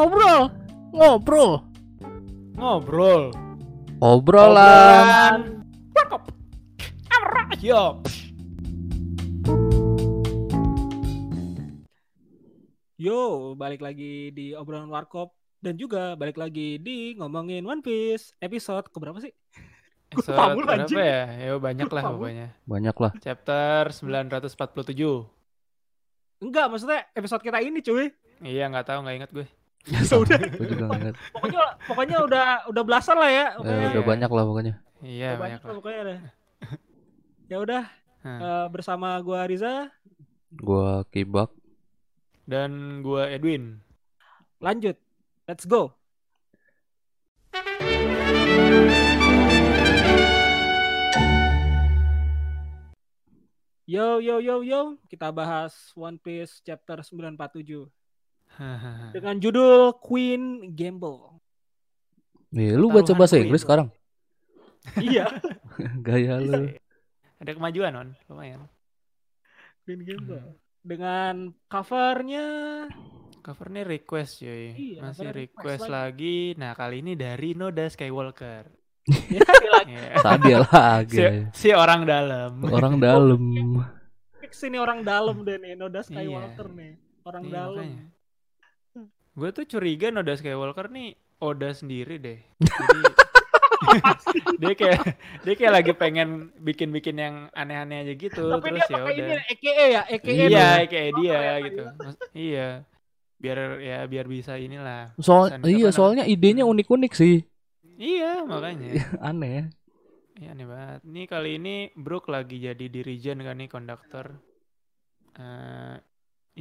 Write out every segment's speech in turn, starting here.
ngobrol, ngobrol, Ngobrol. obrolan. Cakep. Yo. Yo, balik lagi di obrolan warkop dan juga balik lagi di ngomongin One Piece episode keberapa sih? Episode pamul, berapa anjing. ya? Ya banyak lah pokoknya. Banyak lah. Chapter 947. Enggak, maksudnya episode kita ini cuy. Iya nggak tahu nggak ingat gue. Ya udah. Gue juga nggak ingat. Pokoknya pokoknya udah udah belasan lah ya. Eh, Pokoknya, udah banyak lah pokoknya. Iya udah banyak lah lah. pokoknya deh. Ya udah Hah. eh, bersama gua Riza Gua kibak. Dan gua Edwin. lanjut. Let's go. Yo yo yo yo, kita bahas One Piece chapter 947 dengan judul Queen Gamble. Nih, lu baca Taruhan bahasa. Inggris sekarang? iya, Gaya lu. Ada kemajuan on, lumayan. Queen Gamble. Dengan covernya Covernya request cuy. Iya, Masih request request lagi. Nah kali ini dari Noda Skywalker. ya, lagi Iya. Tadi lagi. si, si orang dalam. Orang dalam. fix ini orang dalam deh nih, Noda Skywalker nih. Orang Iya, dalam. makanya. Gue tuh curiga Noda Skywalker nih Oda sendiri deh. Jadi dia kayak dia kayak lagi pengen bikin-bikin yang aneh-aneh aja gitu Tapi terus dia ya pakai ini udah. EKE ya, EKE Iya. Iya, Oh, dia keren gitu. Mas- iya. Biar ya biar bisa inilah. Soal iya, soalnya idenya unik-unik sih. Iya, makanya. Aneh. Iya aneh banget. Nih kali ini Brook lagi jadi dirijen kan nih konduktor. Eh i-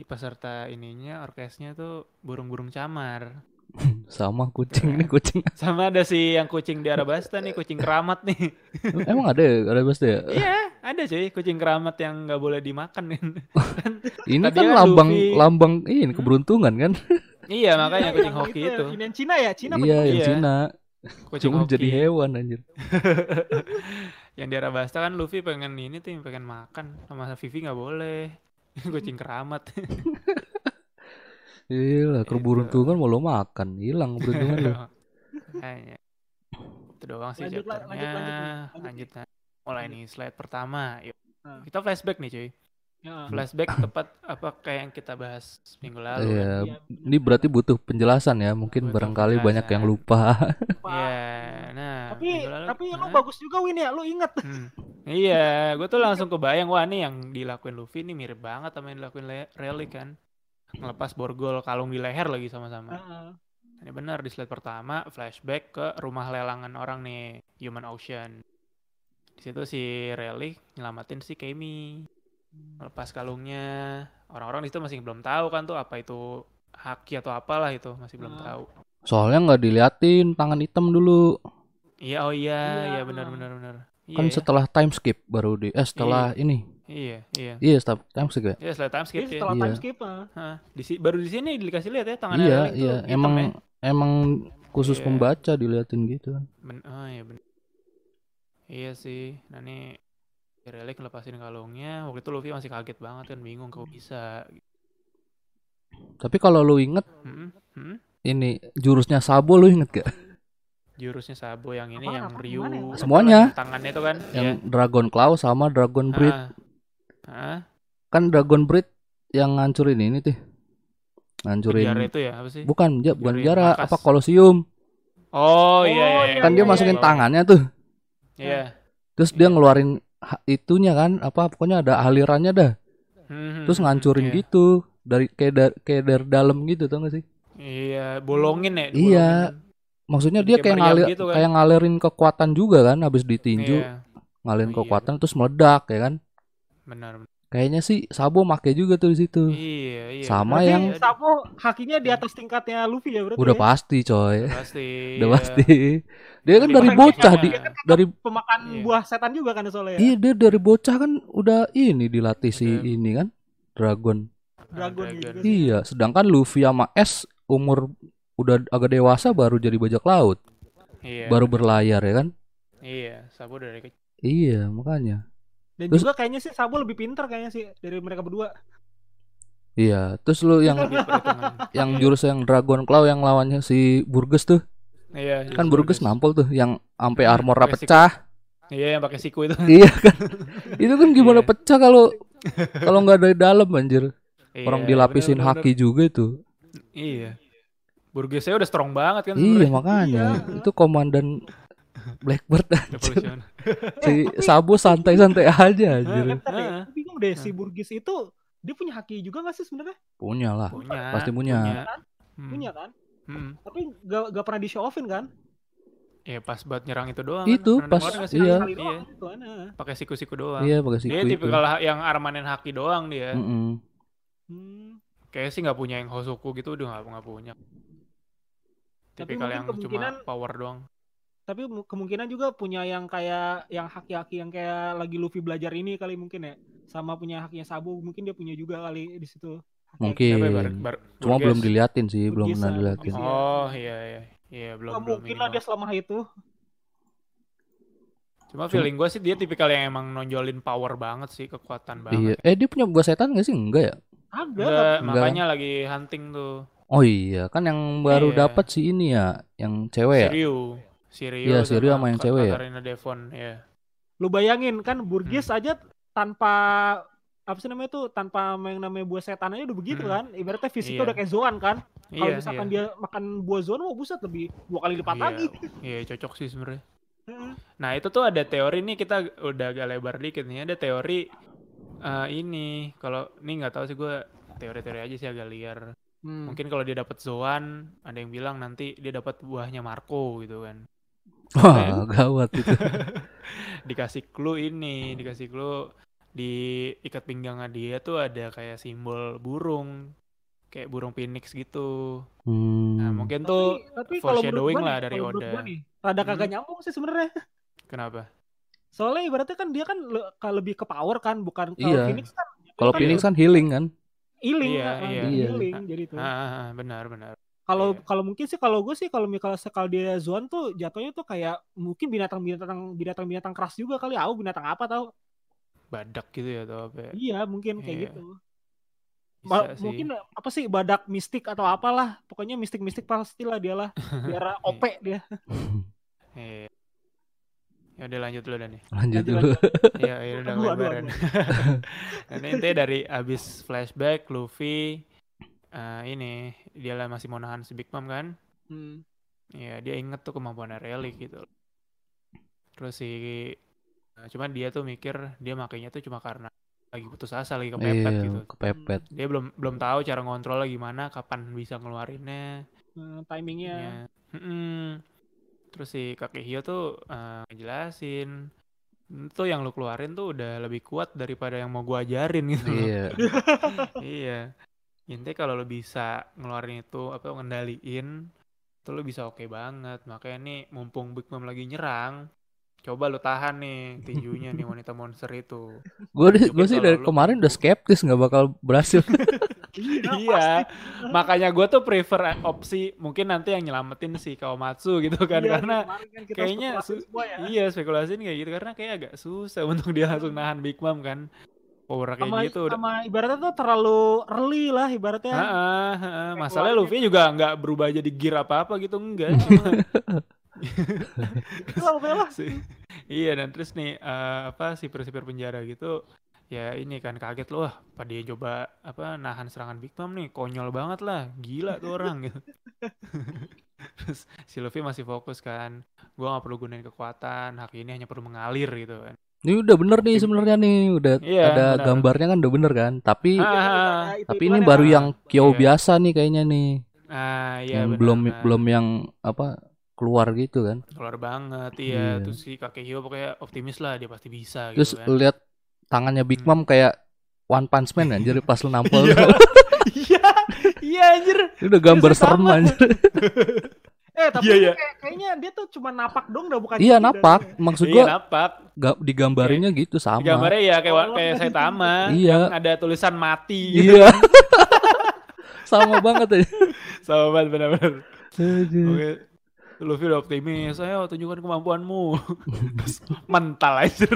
peserta ininya orkesnya tuh burung-burung camar. Sama kucing nih kucing. Sama ada si yang kucing di Arabasta nih, kucing keramat nih. Emang ada ya? Ada bahasa ya? Iya, ada cuy, kucing keramat yang nggak boleh dimakan nih. Ini Tadi kan kan lambang Luffy. lambang ini keberuntungan kan? iya, makanya Iya, kucing yang hoki itu. Ini yang Cina ya, Cina Iya, yang Iya. Cina. Kucing Cuma hoki. jadi hewan anjir. yang di Arabasta kan Luffy pengen ini tuh, pengen makan sama Vivi nggak boleh. kucing keramat. Iya, keberuntungan mau lo makan, hilang keberuntungan lo. Kayaknya. Itu doang sih Lanjut, lan- chapternya. lanjut, lanjut, lanjut. Lanjut. Mulai nih slide pertama. Yuk. Nah. Kita flashback nih cuy. Ya. Flashback tepat apa kayak yang kita bahas minggu lalu. kan. Iya, Iya, ini berarti butuh penjelasan ya. Mungkin Butuh barangkali banyak yang penjelasan. lupa. Iya, nah. Tapi lalu- tapi lu Hah? bagus juga Win ya, lu inget. Hmm. Iya, gue tuh langsung kebayang wah nih yang dilakuin Luffy ini mirip banget sama yang dilakuin Le- Relic kan. Ngelepas borgol kalung di leher lagi sama-sama. Heeh. Ini benar di slide pertama flashback ke rumah lelangan orang nih, Human Ocean. Di situ si Relic nyelamatin si Kemi. Melepas kalungnya. Orang-orang di situ masih belum tahu kan tuh apa itu haki atau apalah itu, masih belum Hmm. tahu. Soalnya nggak diliatin tangan hitam dulu. Iya, oh iya, Iya. iya benar benar benar. Iya, Kan ya. setelah time skip baru di eh setelah ini. iya, iya. Iya, setelah time skip ya. Iya, setelah time skip Jadi ya. setelah Iya. time skip ah. Hah, di baru di sini dikasih lihat ya tangan Iya, iya. hitam Emang ya. emang khusus Iya. pembaca diliatin gitu kan. Ben- oh iya bener. Iya sih. Nah nih si Relic ngelepasin kalungnya. Waktu itu Luffy masih kaget banget kan, bingung kok bisa. Tapi kalau lu inget Hmm, hmm. ini jurusnya Sabo lu inget gak? Jurusnya Sabo yang ini Apaan, yang apaan, Ryu. ya? apa Semuanya. Tangannya itu kan. Yang Iya. Dragon Claw sama Dragon Breed. Ah. Ah, Kan Dragon Breed yang ngancurin ini tuh. Ngancurin penjara itu ya apa sih? bukan ja, bukan penjara apa kolosium. Oh, iya, Oh, iya, iya, Kan dia iya, masukin iya. tangannya tuh. Iya. Terus dia ngeluarin itunya kan apa pokoknya ada alirannya dah. Hmm, Terus ngancurin iya. gitu dari kayak dar, kayak dari dalam gitu tau gak sih? Iya, bolongin ya. Iya. dibolongin. Maksudnya dia kayak kayak ngalir gitu kan. kayak ngalirin kekuatan juga kan habis ditinju, Iya, ngalirin Oh, iya. kekuatan terus meledak ya kan. benar. benar. Kayaknya sih Sabo make juga tuh di situ. Iya, iya. Sama benar. yang- Sapo hakinya di atas tingkatnya Luffy ya berarti. Udah ya? pasti coy. pasti. Udah iya. pasti. Dia kan dari bocah di Iya. dari Pemakan Iya. buah setan juga kan soalnya ya. iya dia dari bocah kan udah ini dilatih si Udah. ini kan Dragon. Dragon Dragon. gitu. Iya, sedangkan Luffy sama S umur udah agak dewasa baru jadi bajak laut, Iya. baru berlayar ya kan? Iya, Sabo dari kecil. Iya, makanya. Dan Terus- juga kayaknya sih Sabo lebih pintar kayaknya sih dari mereka berdua. Iya, terus lu yang yang jurus yang Dragon Claw yang lawannya si Burgess tuh. Iya, Kan Burgess guys. nampol tuh yang sampai Hmm, armornya pecah. Iya, yang pakai siku itu. iya kan. Itu kan gimana Iya. pecah kalau kalau nggak dari dalam anjir. Orang Iya, dilapisin bener, bener, haki juga itu. bener. Iya. Burgessnya udah strong banget kan Iya sebenarnya. makanya itu komandan Blackbird Revolution. si Sabo santai-santai aja anjir. Bingung deh si Burgess itu dia punya haki juga gak sih sebenarnya? Punya lah. Punya. Pasti punya. Hmm. Punya kan? Hmm. Tapi gak, gak pernah di show offin kan? Ya pas buat nyerang itu doang. Itu, kan. Pas- iya. Iya. gitu kan. ah. Pakai siku-siku doang. Iya pakai siku Dia itu. tipikal yang armanen haki doang dia. Mm-mm. Hmm. Kayaknya sih nggak punya yang Hosoku gitu udah nggak punya. Tapi Tipikal mungkin yang cuma power doang. Tapi mu- kemungkinan juga punya yang kayak yang haki-haki yang kayak lagi Luffy belajar ini kali mungkin ya. Sama punya hakinya Sabu mungkin dia punya juga kali di situ. Mungkin. Ya, Bar- Bar- Cuma Burgess? belum diliatin sih, belum Burgess pernah lah, diliatin. Oh iya iya. Iya belum belum mungkin lah dia selama itu. Cuma feeling gue sih dia tipikal yang emang nonjolin power banget sih, kekuatan banget. Iya. Eh dia punya buah setan gak sih? Enggak ya? Ada Enggak, nggak- makanya lagi hunting tuh. Oh iya, kan yang baru Iya. dapat si ini ya, yang cewek ya. Siryu Iya, Siryu sama yang cewek ya. Katarina Devon, ya. Lu bayangin kan Burgess Hmm. aja tanpa apa sih namanya tuh tanpa yang namanya buah setan aja udah begitu Hmm. kan ibaratnya fisiknya Iya. udah kayak Zoan kan kalau Iya, misalkan iya. dia makan buah Zoan mau buset lebih dua kali lipat Iya, lagi Iya, cocok sih sebenarnya. Heeh. Nah, itu tuh ada teori nih kita udah agak lebar dikit nih. Ada teori eh, ini kalau ini nggak tahu sih gue teori-teori aja sih agak liar. Hmm. Mungkin kalau dia dapat Zoan, ada yang bilang nanti dia dapat buahnya Marco gitu kan. Wah, gawat itu. Dikasih clue ini, dikasih clue di ikat pinggangnya dia tuh ada kayak simbol burung, kayak burung phoenix gitu. Nah, Hmm. mungkin tuh tapi foreshadowing lah nih, dari kalau Oda. nih, rada kagak Hmm. nyambung sih sebenarnya kenapa? soalnya ibaratnya kan dia kan le- lebih ke power kan bukan kalau Iya. Phoenix kan Kalau kan Phoenix kan healing kan? healing Iya, ah, iya. healing jadi tuh Ah, ah, ah, benar benar. Kalau iya. kalau mungkin sih kalau gue sih kalau kalau sekal dia Zoan tuh jatuhnya tuh kayak mungkin binatang-binatang binatang-binatang keras juga kali aku binatang apa tahu Badak gitu ya atau apa? ya? iya mungkin kayak Iya. gitu Bisa Ba- sih. mungkin apa sih badak mistik atau apalah pokoknya mistik-mistik pastilah dia lah biar OP dia Iya. Ya udah lanjut dulu dah nih. Lanjut Lanjut, dulu. Iya, ya udah lebaran. Ini intinya dari abis flashback Luffy eh, ini dia lah masih mau nahan si Big Mom kan? Hmm. Ya dia inget tuh kemampuan Relic gitu. Terus si eh, cuman dia tuh mikir dia makainya tuh cuma karena lagi putus asa lagi kepepet Iya, gitu. kepepet. Dia belum belum tahu cara ngontrolnya gimana, kapan bisa ngeluarinnya. Eh, timingnya Ya. Mm-mm. Terus si kakek Hio tuh eh, ngejelasin itu yang lu keluarin tuh udah lebih kuat daripada yang mau gua ajarin gitu. Iya. iya. Intinya kalau lu bisa ngeluarin itu apa ngendaliin itu lu bisa oke banget. Makanya nih mumpung Big Mom lagi nyerang, coba lu tahan nih tinjunya nih wanita monster itu. Gue gue sih dari kemarin udah skeptis nggak bakal berhasil. iya. Makanya gua tuh prefer opsi mungkin nanti yang nyelamatin si Kawamatsu gitu kan Iya, karena kan kayaknya spekulasi su- semua ya. Iya spekulasiin kayak gitu karena kayak agak susah untuk dia langsung nahan Big Mom kan power kayak sama, gitu udah. sama ibaratnya tuh terlalu early lah ibaratnya. Heeh, heeh. Kayak masalahnya Luffy juga nggak berubah jadi gear apa apa gitu enggak. Si- iya dan terus nih eh, apa sipir-sipir penjara gitu ya ini kan kaget loh wah dia coba apa nahan serangan Big Mom nih? Konyol banget lah gila tuh orang. Gitu. Terus si Luffy masih fokus kan gua nggak perlu gunain kekuatan hak ini hanya perlu mengalir gitu kan Ini udah bener nih sebenarnya nih, udah Iya, ada benar. gambarnya kan udah bener kan. Tapi Ah, ah, ah. Itu- tapi itu ini baru yang Kyo Iya. biasa nih kayaknya nih. ah iya yang benar, belum belum yang apa keluar gitu kan. keluar banget iya Iya. terus si kakek Hio pokoknya optimis lah dia pasti bisa Terus gitu kan lihat tangannya Big Hmm. Mom kayak One Punch Man anjir pas lu nampol. Iya. iya iya anjir Ini udah gambar serem anjir. eh tapi Iya, ini iya. kayak- kayaknya dia tuh cuma napak dong udah bukan Iya gitu, napak. udah. Maksud iya gua napak ga- digambarinnya gitu sama. gambarnya ya kayak Oh, kayak gitu. Saitama Iya. yang ada tulisan mati gitu Iya. sama banget aja. sama banget benar-benar oke Luffy udah optimis ayo tunjukkan kemampuanmu mental aja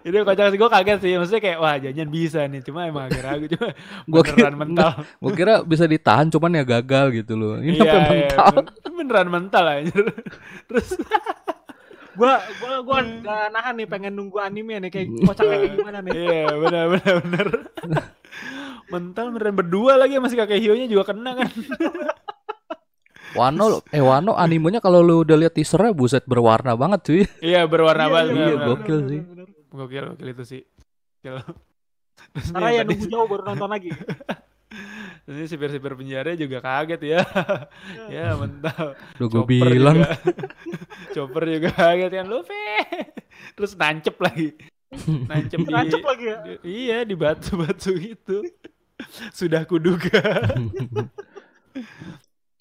Itu kocak sih gue kaget sih. Maksudnya kayak wah jangan bisa nih. Cuma emang agak ragu. Cuma Gua beneran kira- mental. Gue kira bisa ditahan cuman ya gagal gitu loh. Ini Iya, sampai iya, mental. ben- beneran mental anjir. Terus Gua gua gua gak nahan nih pengen nunggu anime nih kayak kocaknya kayak gimana nih. Iya benar benar benar. mental beneran berdua lagi masih kakek Hio nya juga kena kan. Wano eh Wano animenya kalau lu udah lihat teasernya buset berwarna banget cuy. Iya berwarna Iya, banget. iya, benar. gokil sih. bener. Gokil gokil itu sih. Gokil. Karena ya nunggu jauh baru nonton lagi. Ini sipir-sipir penjara juga kaget ya. ya mental. Udah gue bilang juga. Chopper juga kaget kan Luffy. Terus nancep lagi. Nancep di lagi ya. di- Iya di batu-batu itu. Sudah kuduga.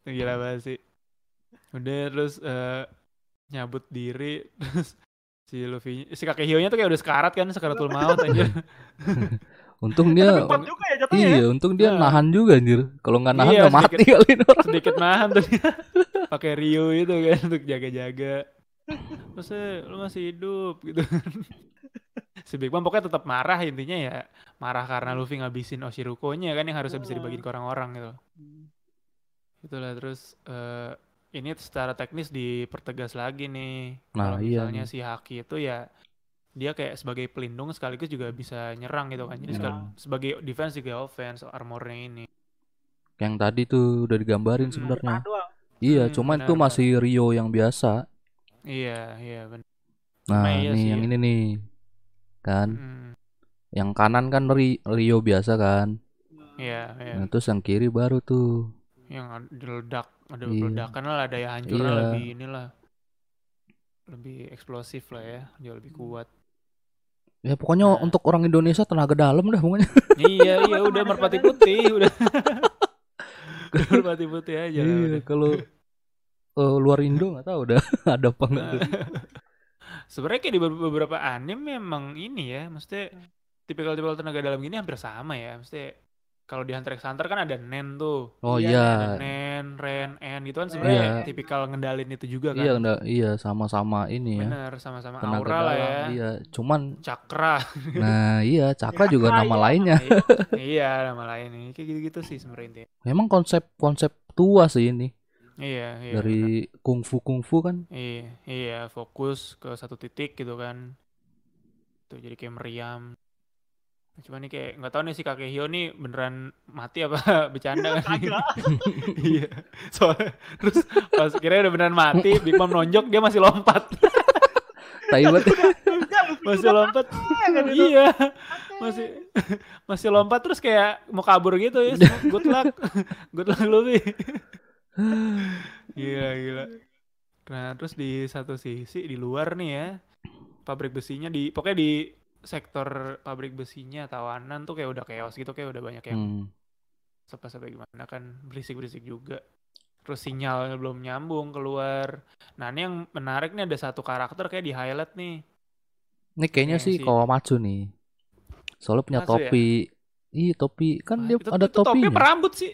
Gila banget sih. Udah terus eh, nyabut diri terus si Luffy si kakek Hio nya tuh kayak udah sekarat kan sekaratul maut aja. untung dia juga ya jatuhnya ya. iya untung dia Nah. nahan juga anjir. Kalau nggak nahan Iya, nggak mati kali ini orang. sedikit nahan tuh dia. pakai Rio itu kan untuk jaga-jaga terus eh, lu masih hidup gitu si Big Mom pokoknya tetap marah intinya ya marah karena Luffy ngabisin Oshiruko-nya kan yang harusnya bisa dibagi ke orang-orang gitu itulah terus eh, ini secara teknis dipertegas lagi nih Nah, kalau iya misalnya nih. si Haki itu ya dia kayak sebagai pelindung sekaligus juga bisa nyerang gitu kan jadi Iya. sekal- sebagai defense juga offense armornya ini Yang tadi tuh udah digambarin Hmm, sebenarnya. Iya, Hmm, cuman benar, tuh masih Rio yang biasa. iya iya benar Nah, iya nih sih, yang ya. ini nih. Kan, Hmm, yang kanan kan Ri- Rio biasa kan. iya iya Nah, terus yang kiri baru tuh. Yang ad- diledak ada Iya. ledakan lah ada yang hancurnya Iya. lebih inilah lebih eksplosif lah ya jauh lebih kuat Ya pokoknya Nah. untuk orang Indonesia tenaga dalam dah pokoknya. iya iya udah merpati putih udah merpati putih aja Iya, kalau eh, luar Indo nggak tahu udah ada apa enggak tuh. sebenarnya kayak di be- beberapa anime memang ini ya maksudnya tipikal-tipikal tenaga dalam gini hampir sama ya maksudnya kalau di Hunter x Hunter kan ada Nen tuh Oh Iya, iya. Nen, Ren, En gitu kan sebenarnya Iya. tipikal ngendalin itu juga kan Iya, enggak, iya sama-sama ini ya. bener sama-sama aura lah ya Iya, cuman Cakra nah iya, Cakra juga Cakra, nama iya. lainnya. iya nama lain nih kayak gitu-gitu sih sebenarnya. Memang konsep konsep tua sih ini iya iya dari kungfu kungfu kan. Iya, iya, fokus ke satu titik gitu kan. Tuh jadi kayak meriam. Cuma nih kayak nggak tahu nih si kakek Hio nih beneran mati apa bercanda kan? Kagak. iya. Soalnya terus pas kira udah beneran mati, Big Mom nonjok dia masih lompat. Tai masih lompat. iya. Masih masih lompat terus kayak mau kabur gitu ya. Good luck. Good luck Luffy. gila, gila. Nah, terus di satu sisi di luar nih ya, pabrik besinya di pokoknya di sektor pabrik besinya tawanan tuh kayak udah chaos gitu kayak udah banyak yang Hmm. sepa-sepa gimana kan berisik-berisik juga. Terus sinyalnya belum nyambung keluar. Nah, ini yang menarik nih ada satu karakter kayak di highlight nih. Ini kayaknya sih sih. Kawamatsu nih. Soalnya punya Matsu ya? topi. Iya topi kan Wah, dia itu, ada itu topi topinya. apa rambut sih?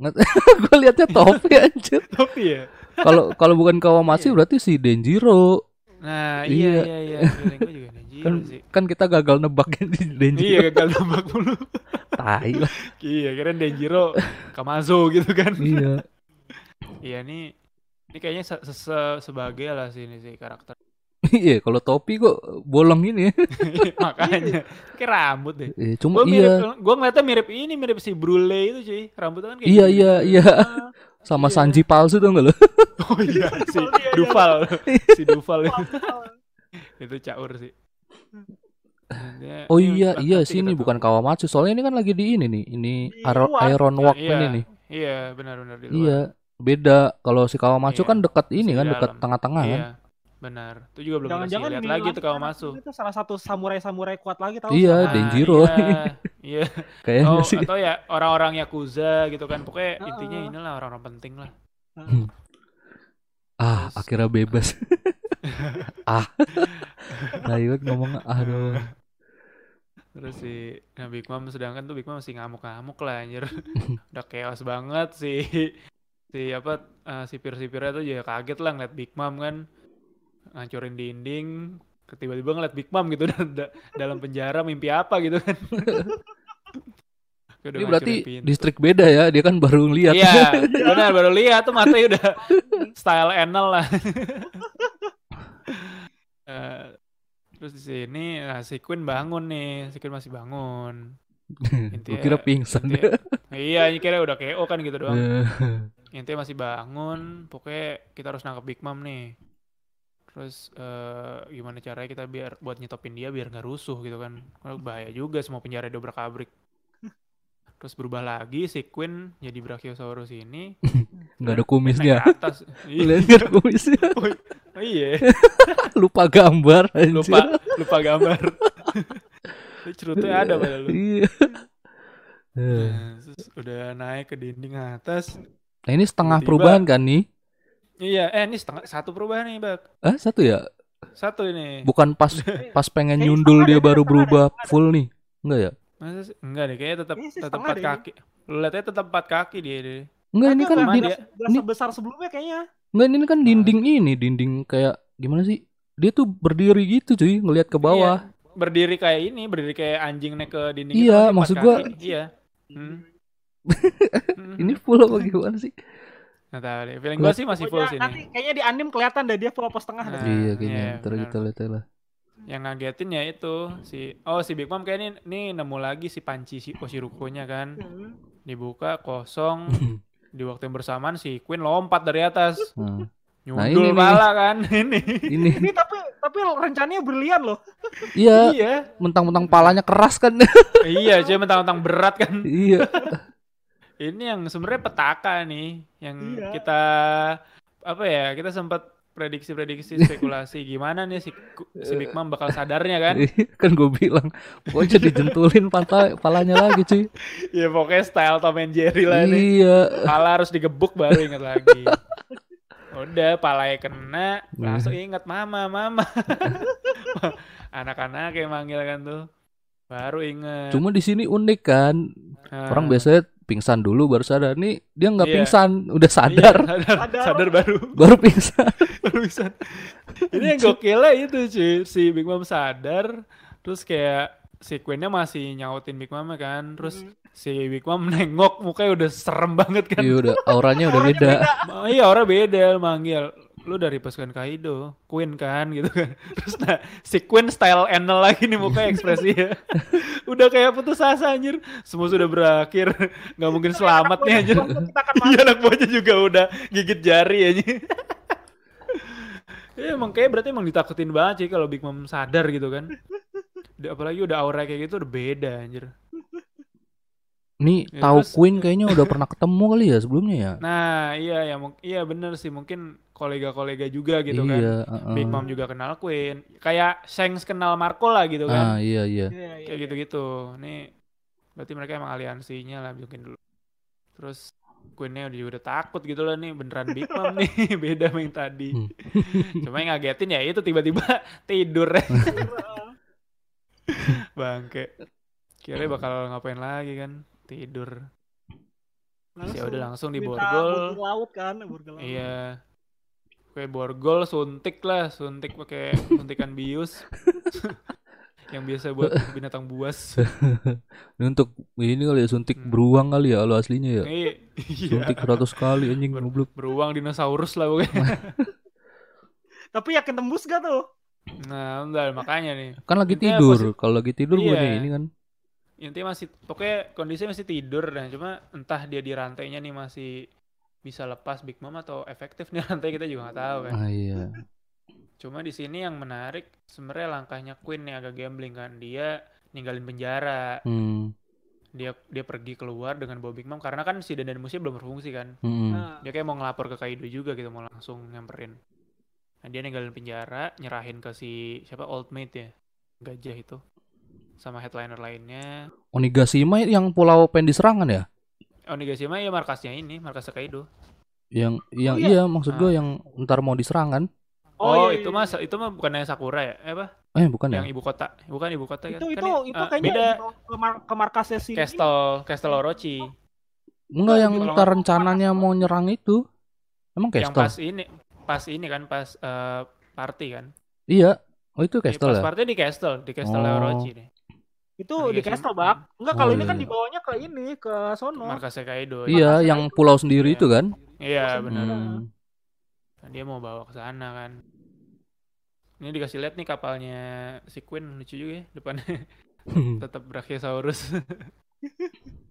Gue liatnya topi anjir. topi ya? Kalau kalau bukan Kawamatsu Iya. berarti si Denjiro. Nah, iya Iya. iya iya. Nenjiro Kan sih. kan kita gagal nebak di Denjiro. Iya, gagal nembak mulu. Tai lah. iya, keren Denjiro Kamazo gitu kan. Iya. iya, nih ini kayaknya se se- sebagai lah sih ini sih karakter. Iya, kalau topi kok bolong ini. Makanya kayak rambut deh. Eh, cuma Gue iya. mirip, gue ngeliatnya mirip ini, mirip si Brule itu cuy. Rambutnya kan kayak Iya gitu. iya iya. Sama Iya. Sanji palsu tuh enggak lo? Oh iya, si Iya, iya. Duval. si Duval itu. itu caur sih. Dia- Oh ini iya iya sih ini bukan Kawamatsu. Soalnya ini kan lagi di ini nih. Ini Di Iron, luar. Iron Walk iya, ini nih. Iya, benar-benar di luar. Iya. Beda kalau si Kawamatsu Iya, kan dekat ini kan dekat tengah-tengah kan. Iya, benar. Itu juga belum dikasih Jangan-jangan lihat ini lagi tuh masuk. Itu salah satu samurai-samurai kuat lagi tahu. Iya, sama- Nah, Denjiro. Iya, iya. Kayaknya Oh, sih. atau ya orang-orang yakuza gitu kan. Pokoknya intinya inilah orang-orang penting lah. Ah, Terus- akhirnya bebas. ah. Nah, iya ngomong aduh. Terus si nah Big Mom sedangkan tuh Big Mom masih ngamuk-ngamuk lah anjir. Udah chaos banget si si apa eh, sipir-sipirnya tuh juga kaget lah ngeliat Big Mom kan ngancurin dinding tiba-tiba ngeliat Big Mom gitu dan da- dalam penjara mimpi apa gitu kan. Udah Ini berarti pintu. distrik beda ya. Dia kan baru lihat. Iya, benar baru lihat tuh matanya udah style anal lah. Eh, terus di sini nah, si Queen bangun nih, si Queen masih bangun. Intinya- kira pingsan. intinya- iya, ini kira udah KO kan gitu doang. Eh, Intinya masih bangun, pokoknya kita harus nangkep Big Mom nih. Terus eh, gimana caranya kita biar buat nyetopin dia biar nggak rusuh gitu kan? Karena bahaya juga semua penjara dobrak abrik. Terus berubah lagi si Queen jadi Brachiosaurus ini Nggak ada kumisnya. ke atas. Lihat nggak ada kumisnya. Oh iya, Lupa gambar. anjir. lupa lupa gambar. Itu cerutnya ada pada lu. Iya. Eh. Nah, terus udah naik ke dinding atas. Nah ini setengah perubahan kan nih? Iya, eh ini setengah satu perubahan nih, Bak. Ah satu ya? Satu ini. Bukan pas pas pengen nyundul dia baru berubah full nih. Enggak ya? Masa sih? Enggak deh, kayaknya tetap Kayaknya sih tetap empat deh. kaki. Lu lihatnya tetap empat kaki dia. dia. Enggak ini kan di, ini- sebesar sebelumnya kayaknya. enggak ini kan dinding ini, dinding kayak gimana sih? Dia tuh berdiri gitu cuy, ngelihat ke bawah. Iya, berdiri kayak ini, berdiri kayak anjing naik ke dinding. Iya, itu maksud gua- kaki. Iya. Hmm. Hmm. Ini full apa gimana sih? Nggak tahu deh. Feeling gua sih masih full sih nanti kayaknya di anim kelihatan deh dia full apa setengah. Nah, dah. iya kayaknya. iya, Ntar benar. kita lihat aja lah. Yang ngagetin ya itu si oh si Big Mom kayak ini nih nemu lagi si panci si Oshiruko-nya kan. Hmm. Dibuka kosong. Di waktu yang bersamaan si Queen lompat dari atas. Nah, Nyundul ini nih. pala kan ini. ini Ini tapi tapi rencananya brilian loh. iya iya. mentang-mentang palanya keras kan. iya, cuy mentang-mentang berat kan. iya. Ini yang sebenarnya petaka nih yang Iya. kita apa ya? Kita sempat prediksi-prediksi spekulasi gimana nih si si Big Mom bakal sadarnya kan? kan gue bilang pokoknya dijentulin patah palanya lagi cuy. ya pokoknya style Tom and Jerry lah nih. Iya. Pala harus digebuk baru inget lagi. Udah palanya kena, Iya. langsung inget mama, mama. Anak-anak yang manggil kan tuh. Baru inget. Cuma di sini unik kan. Ah. Orang biasanya pingsan dulu baru sadar. Nih dia nggak Iya. pingsan, udah Iya, sadar, sadar, Sadar. sadar baru. baru pingsan. baru bisa. Ini yang gokilnya itu cuy, si Big Mom sadar, terus kayak si Queen-nya masih nyautin Big Mom kan, terus Hmm. si Big Mom nengok mukanya udah serem banget kan. Iya udah auranya udah beda. Ma- iya orang beda manggil. Lu dari pasukan Kaido, Queen kan gitu kan. Terus nah, si Queen style Enel lagi nih mukanya ekspresinya. udah kayak putus asa anjir. Semua sudah berakhir. nggak mungkin selamat nih anjir. Iya anak buahnya juga udah gigit jari aja. Ya emang kayak berarti emang ditakutin banget sih kalau Big Mom sadar gitu kan. Udah- Apalagi udah aura kayak gitu udah beda anjir. Nih Ya, tahu terus- Queen kayaknya udah pernah ketemu kali ya sebelumnya ya. Nah iya ya iya bener sih mungkin kolega-kolega juga gitu kan. iya. uh-uh. Big Mom juga kenal Queen. Kayak Shanks kenal Marco lah gitu Ah kan. iya iya. Iya, iya, Kayak iya. gitu-gitu. Nih berarti mereka emang aliansinya lah mungkin dulu. Terus Queennya udah udah takut gitu lah nih beneran Big Mom nih beda sama yang tadi. Hmm. Cuma yang ngagetin ya itu tiba-tiba tidur. Bangke. Kira bakal ngapain lagi kan? Tidur. Terus ya udah langsung di borgol. laut kan, laut. Iya. Kayak borgol suntik lah, suntik pakai suntikan bius. yang biasa buat binatang buas. Ini untuk ini kali ya suntik Hmm. beruang kali ya lo aslinya ya. Iya. Suntik 100 kali anjing Ber- goblok. Beruang dinosaurus lah pokoknya. Tapi yakin tembus gak tuh? Nah, enggak makanya nih. Kan lagi Intinya tidur. Kalau lagi tidur gue Iya. nih ini kan. Intinya masih pokoknya kondisinya masih tidur dan cuma entah dia di rantainya nih masih bisa lepas Big Mom atau efektif nih rantai kita juga nggak tahu kan. Ah iya. Cuma di sini yang menarik sebenarnya langkahnya Queen yang agak gambling kan. Dia ninggalin penjara. Hmm. Dia dia pergi keluar dengan bawa Big Mom karena kan si Dandan Musia belum berfungsi kan. hmm. Nah, Dia kayak mau ngelapor ke Kaido juga gitu mau langsung nyamperin. Nah, dia ninggalin penjara, nyerahin ke si siapa old mate ya. Gajah itu. Sama headliner lainnya. Onigashima yang pulau pengen diserangan ya? Onigashima ya markasnya ini, markas Kaido. Yang yang iya. iya maksud gue yang ntar mau diserangan. Oh, iya, itu iya, mah itu mah bukannya Sakura ya? Eh apa? Eh bukan ya? Yang ibu kota. Bukan ibu kota kan? itu Kan itu ini, itu eh, kayaknya beda ke, mar- ke markasnya si Castle Castle Orochi. Enggak yang ntar rencananya mau nyerang itu. Emang Yang Castle? pas ini, pas ini kan pas eh, party kan. Iya. Oh itu Di Castle pas ya? partnya di Castle, di Castle Oh. Orochi nih. Itu di Castle, Bak. Enggak, Oh, kalau ini iya. kan dibawanya ke ini, ke sono. Markasnya Kaido. Iya, Makasih, yang pulau sendiri Iya. itu kan? Iya, benar. Hmm. Nah, Dia mau bawa ke sana kan. Ini dikasih lihat nih kapalnya si Queen lucu juga ya depannya tetap Brachiosaurus.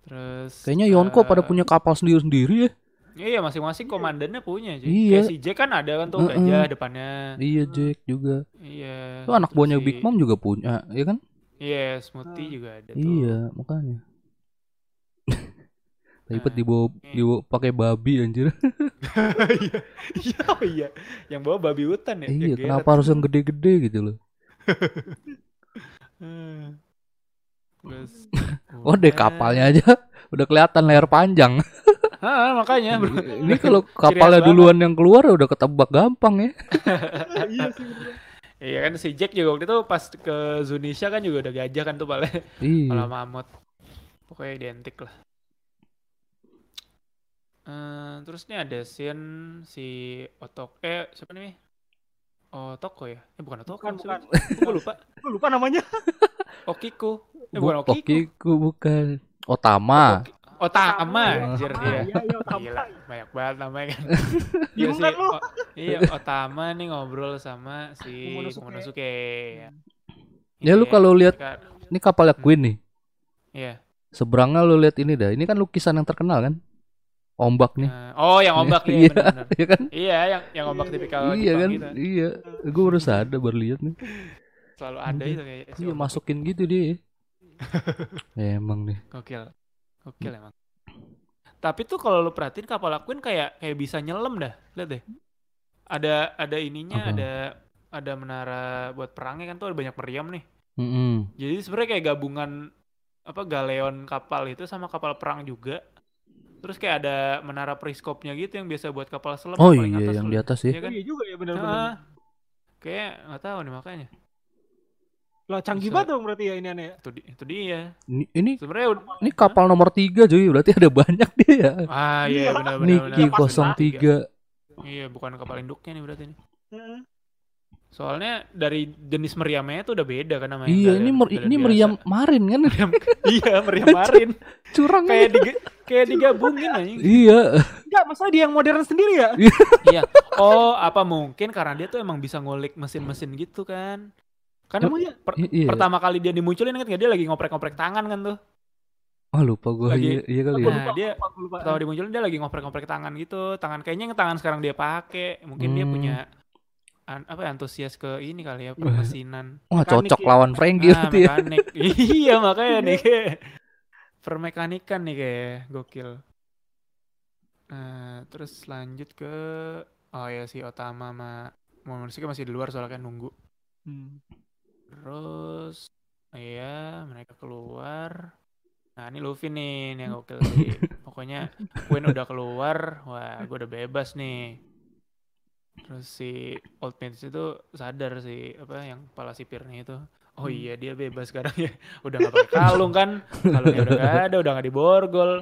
Terus Kayaknya Yonko eh, pada punya kapal sendiri-sendiri ya. Iya, masing-masing komandannya punya. cuy. Iya. Kayak si Jack kan ada kan tuh Heeh. gajah depannya. Iya Jack juga. Iya. Itu anak buahnya si- Big Mom juga punya, ya kan? Iya, Smoothie Ah. juga ada tuh. Iya, makanya. Ribet Nah, dibawa ini- dibawa pakai babi anjir. Iya. Iya, oh iya. Yang bawa babi hutan ya. iya, kenapa geret. harus yang gede-gede gitu loh. Terus Oh, deh kapalnya aja udah kelihatan layar panjang. Hah, makanya. bro. Ini kalau kapalnya duluan yang keluar udah ketebak gampang ya. iya sih. Iya kan si Jack juga waktu itu pas ke Zunisha kan juga udah gajah kan tuh paling Iya. malah mamut. Pokoknya identik lah. Eh, terus nih ada scene si Otok eh siapa nih? Otoko ya? Eh bukan Otoko. Bukan, bukan. Gue lupa. Gue lupa namanya. Okiku. Eh Bu- bukan Okiku. Okiku bukan. Otama. Otama Iya, anjir dia. Iya, iya, Otama. Gila, banyak banget namanya kan. Bingung kan lu? O- iya, Otama nih ngobrol sama si Momonosuke. Momonosuke. Ya lu Iya, kalau lihat ini kapalnya Queen nih. Iya. Seberangnya lu lihat ini dah. Ini kan lukisan yang terkenal kan? Ombak nih. Nah, oh, yang ombak ya, Iya, benar-benar. Iya kan? Iya, yang yang ombak Iya, tipikal iya Jepang kan? gitu. Iya. Gue baru sadar baru lihat nih. Selalu ada itu kayak Iya masukin gitu dia. Emang nih. Gokil. Gokil emang. Tapi tuh kalau lu perhatiin kapal Queen kayak kayak bisa nyelam dah. Lihat deh. Ada ada ininya, Apa? ada ada menara buat perangnya kan tuh ada banyak meriam nih. Mm-mm. Jadi sebenarnya kayak gabungan apa galeon kapal itu sama kapal perang juga. Terus kayak ada menara periskopnya gitu yang biasa buat kapal selam Oh iya atas yang di atas Iya ya. kan? Iya juga ya benar-benar. Nah, kayak nggak tahu nih makanya. Lah canggih banget dong berarti ya ini aneh ya. Itu di- itu dia. Ini ini, Sebenarnya ini kapal nomor tiga cuy. Berarti ada banyak dia ya. ah Iya. iya benar benar Niki benar. 03. Iya, bukan kapal induknya nih berarti nih. Heeh. Soalnya dari jenis meriamnya itu udah beda kan namanya. Iya ini mer- ini meriam marin kan. iya, meriam marin. Curang kayak ya. di kayak digabungin anjing. Iya. Enggak, masalah dia yang modern sendiri ya. Iya. Oh, apa mungkin karena dia tuh emang bisa ngulik mesin-mesin gitu kan? Kan Emang ya? per- iya. pertama kali dia dimunculin kan dia lagi ngoprek-ngoprek tangan kan tuh. Oh lupa gue Lagi- iya, iya kali ya. Nah, dia lupa, gua lupa. Pertama dimunculin dia lagi ngoprek-ngoprek tangan gitu. Tangan kayaknya yang tangan sekarang dia pakai. Mungkin dia Hmm. punya an- apa ya, antusias ke ini kali ya permesinan. Wah Mekanik cocok ya. lawan Frankie Ah, gitu ya. mekanik. iya makanya nih kayak permekanikan nih kayak gokil. Nah, terus lanjut ke oh ya si Otama sama Momonosuke masih di luar soalnya kan nunggu. Hmm. Terus iya mereka keluar. Nah ini Luffy nih ini yang gokil sih. Pokoknya Queen udah keluar, wah gue udah bebas nih. Terus si Old Prince itu sadar sih apa yang kepala sipirnya itu. Oh Hmm. iya dia bebas sekarang ya. Udah gak pakai kalung kan. Kalungnya udah gak ada, udah gak diborgol.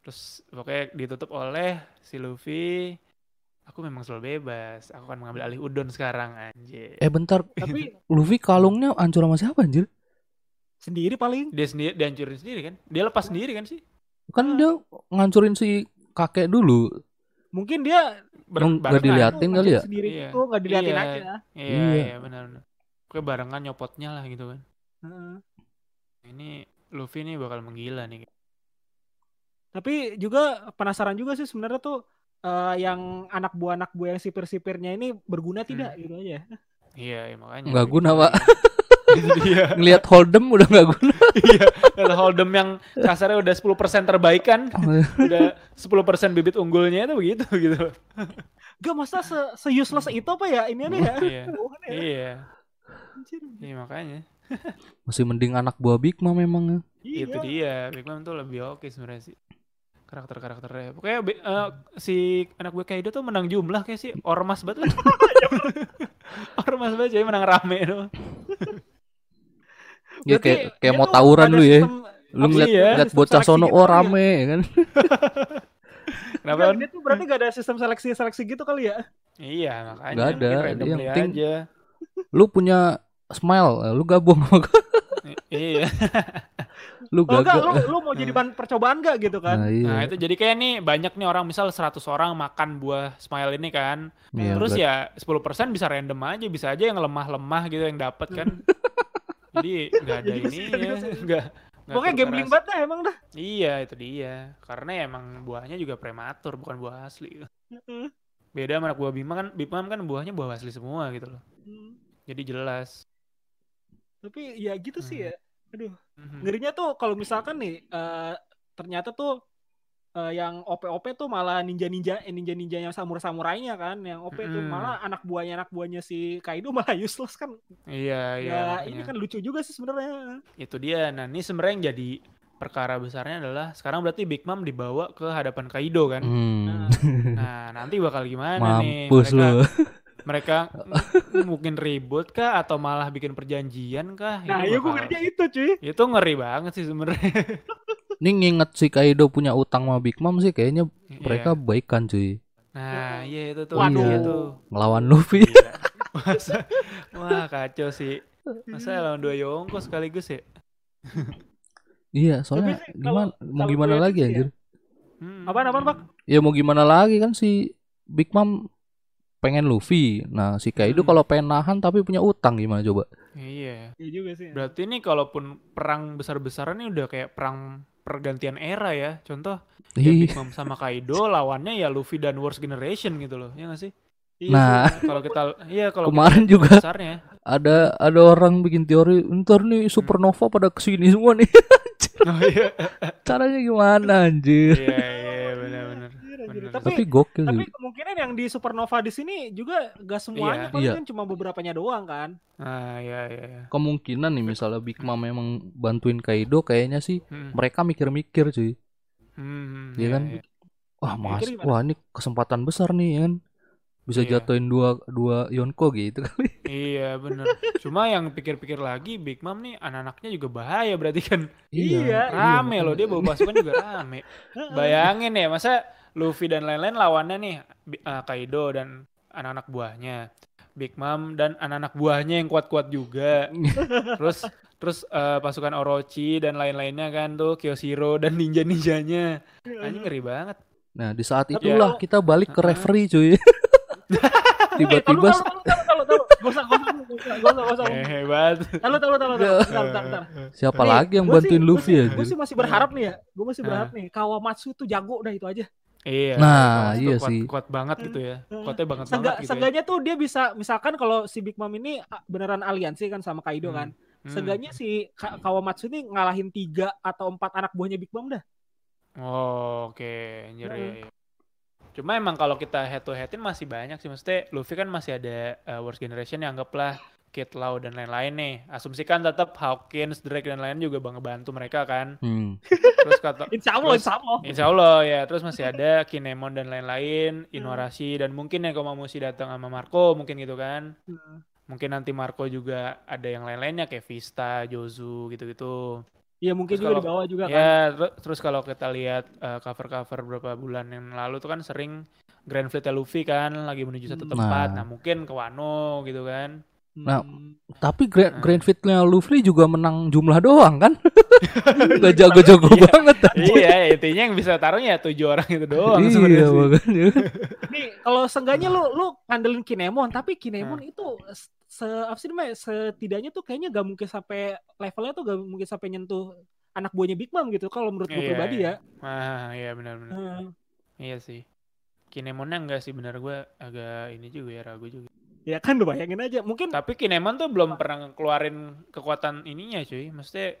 Terus pokoknya ditutup oleh si Luffy. Aku memang selalu bebas. Aku akan mengambil alih Udon sekarang anjir. Eh bentar, Tapi Luffy kalungnya hancur sama siapa anjir? sendiri paling. dia sendiri dia hancurin sendiri kan dia lepas sendiri kan sih Kan dia ngancurin si kakek dulu. Mungkin dia nggak diliatin kali ya? Sendiri Iya. itu nggak diliatin Iya. aja. iya Iya. iya benar benar kayak barengan nyopotnya lah gitu kan Heeh. ini Luffy nih bakal menggila nih Tapi juga penasaran juga sih sebenarnya tuh eh, yang anak buah anak buah yang sipir-sipirnya ini berguna tidak gitu aja. iya iya makanya Nggak guna. Pak. Itu dia Ngelihat Hold'em udah nggak guna. iya kalau Hold'em yang kasarnya udah 10% terbaikan udah 10% bibit unggulnya itu begitu gitu Gak masa se, se useless itu apa ya ini aneh ya? iya ya? iya Anjir. iya makanya Masih mending anak buah Big Mom memang. Iya. itu dia Big Mom tuh lebih oke sebenarnya sih karakter karakternya pokoknya eh, si anak gue Kaido tuh menang jumlah kayak sih ormas banget lah ormas banget jadi menang rame tuh Ya kayak kayak mau tawuran lu ya. sistem- Lu ngeliat, sih ya, ngeliat bocah sono gitu oh rame ya kan. kenapa tuh berarti gak ada sistem seleksi-seleksi gitu kali ya? iya makanya Nggak ada, yang penting- aja lu punya smile, lu gabung iya. Lu Oh enggak, gagal. lu, lu mau jadi bahan percobaan gak gitu kan? Nah, iya. Nah, itu jadi kayak nih banyak nih orang misal 100 orang makan buah smile ini kan. Iya, Terus berat. ya 10% bisa random aja, bisa aja yang lemah-lemah gitu yang dapat kan. jadi nggak ada ini sih, ya, iya juga sih. nggak nggak Pokoknya gambling banget dah emang dah. Iya, itu dia. Karena emang buahnya juga prematur, bukan buah asli. Heeh. Beda sama anak buah Bima kan, Bima kan buahnya buah asli semua gitu loh. Jadi jelas. Tapi ya gitu sih Hmm. ya. Aduh, Mhm. ngerinya tuh kalau misalkan nih eh, ternyata tuh eh, yang OP-OP tuh malah ninja-ninja eh, ninja-ninja yang samurai-samurainya kan, yang OP tuh Mm-mm. malah anak buahnya anak buahnya si Kaido malah useless kan. Iya, iya. ya makanya. ini kan lucu juga sih sebenarnya. Itu dia. Nah, ini sebenarnya yang jadi perkara besarnya adalah sekarang berarti Big Mom dibawa ke hadapan Kaido kan. Hmm. Nah, Nah, nanti bakal gimana nih? Mampus Mereka, lu. Mereka mungkin ribut kah atau malah bikin perjanjian kah? nah Itu ya gue ngerinya itu cuy. Itu ngeri banget sih sebenarnya. Ini nginget si Kaido punya utang sama Big Mom sih kayaknya mereka Iya. baikan cuy. Nah, iya itu tuh. Waduh. Iya tuh. Ngelawan Luffy. Masa, wah kacau sih. Masa lawan dua Yongko sekaligus ya? iya, soalnya sih kalau- gimana mau kalau gimana gue lagi ya, anjir? Hmm. Apaan apaan Pak? Ya mau gimana lagi kan si Big Mom pengen Luffy. Nah, si Kaido Hmm. kalau pengen nahan tapi punya utang gimana coba? Iya. Iya juga sih. Berarti ini kalaupun perang besar-besaran ini udah kayak perang pergantian era ya. Contoh ya Big Mom sama Kaido lawannya ya Luffy dan Worst Generation gitu loh. Ya nggak sih? Iya Nah. Kalau kita iya kalau kita Kemarin lihat juga. besarnya. ada ada orang bikin teori ntar nih supernova pada ke sini semua nih. Oh iya. Caranya gimana anjir? Iya iya anjir. Bener. Tapi Tapi gokil tapi sih. kemungkinan yang di supernova di sini juga gak semuanya Iya. paling Iya. kan cuma beberapanya doang kan. Ah iya iya. iya. Kemungkinan nih misalnya Big Mom memang bantuin Kaido kayaknya sih Hmm. mereka mikir-mikir cuy. Hmm, Iya kan? iya. Wah, mas, wah ini kesempatan besar nih ya kan. Bisa Iya. jatuhin dua dua Yonko gitu kali. Iya bener. Cuma yang pikir-pikir lagi Big Mom nih anak-anaknya juga bahaya berarti kan Iya, rame loh dia bawa pasukan juga rame. Bayangin ya masa Luffy dan lain-lain lawannya nih eh, Kaido dan anak-anak buahnya. Big Mom dan anak-anak buahnya yang kuat-kuat juga. terus terus eh, pasukan Orochi dan lain-lainnya kan tuh Kyoshiro dan ninja-ninjanya. Anjing ngeri banget. Nah, di saat itulah kalau- kita balik ke referee cuy. Tiba-tiba hebat. Tahu, tahu, tahu, siapa lagi yang bantuin Luffy ya? Gue sih masih berharap nih ya. Gue masih berharap nih. Kawamatsu tuh jago dah itu aja. Iya. Nah, kuat- iya kuat, sih. Kuat banget gitu ya. Kuatnya banget Seenggak, banget gitu ya. seenggaknya tuh dia bisa, misalkan kalau si Big Mom ini ah, beneran aliansi kan sama Kaido Hmm. kan. Hmm. Seenggaknya si Ka- Kawamatsu ini ngalahin tiga atau empat anak buahnya Big Mom dah. Oh, oke, anjir Heeh. ya, ya. Cuma emang kalau kita head to headin masih banyak sih. Maksudnya Luffy kan masih ada uh, Worst Generation yang anggaplah Kid Lau dan lain-lain nih. Asumsikan tetap Hawkins, Drake dan lain juga bang ngebantu mereka kan. Hmm. Terus kata Insya Allah, Terus- insya Allah. Insya Allah ya. Terus masih ada Kinemon dan lain-lain, Inuarashi dan mungkin yang Komamushi datang sama Marco mungkin gitu kan. Hmm. Mungkin nanti Marco juga ada yang lain-lainnya kayak Vista, Jozu gitu-gitu. Iya mungkin Terus juga kalau- di bawah juga kan. Ya, ter- terus kalau kita lihat uh, cover-cover beberapa bulan yang lalu tuh kan sering Grand Fleet Luffy kan lagi menuju satu Hmm. tempat. Nah. Nah, mungkin ke Wano gitu kan. Nah, Hmm. Tapi Grand, Nah. Grand Fleet-nya Luffy juga menang jumlah doang kan? Gak jago-jago Iya. banget. iya, intinya yang bisa taruh ya tujuh orang itu doang iya, makanya. Nih, kalau seenggaknya lu lu ngandelin Kinemon, tapi Kinemon Hmm. itu se se- apa sih namanya? Setidaknya tuh kayaknya gak mungkin sampai levelnya tuh gak mungkin sampai nyentuh anak buahnya Big Mom gitu kalau menurut gue Iya, pribadi iya. ya. Ah, iya benar-benar. Hmm. Iya sih. Kinemonnya enggak sih benar gue agak ini juga ya ragu juga. Ya kan lu bayangin aja. Mungkin Tapi Kinemon tuh belum pernah keluarin kekuatan ininya cuy. Maksudnya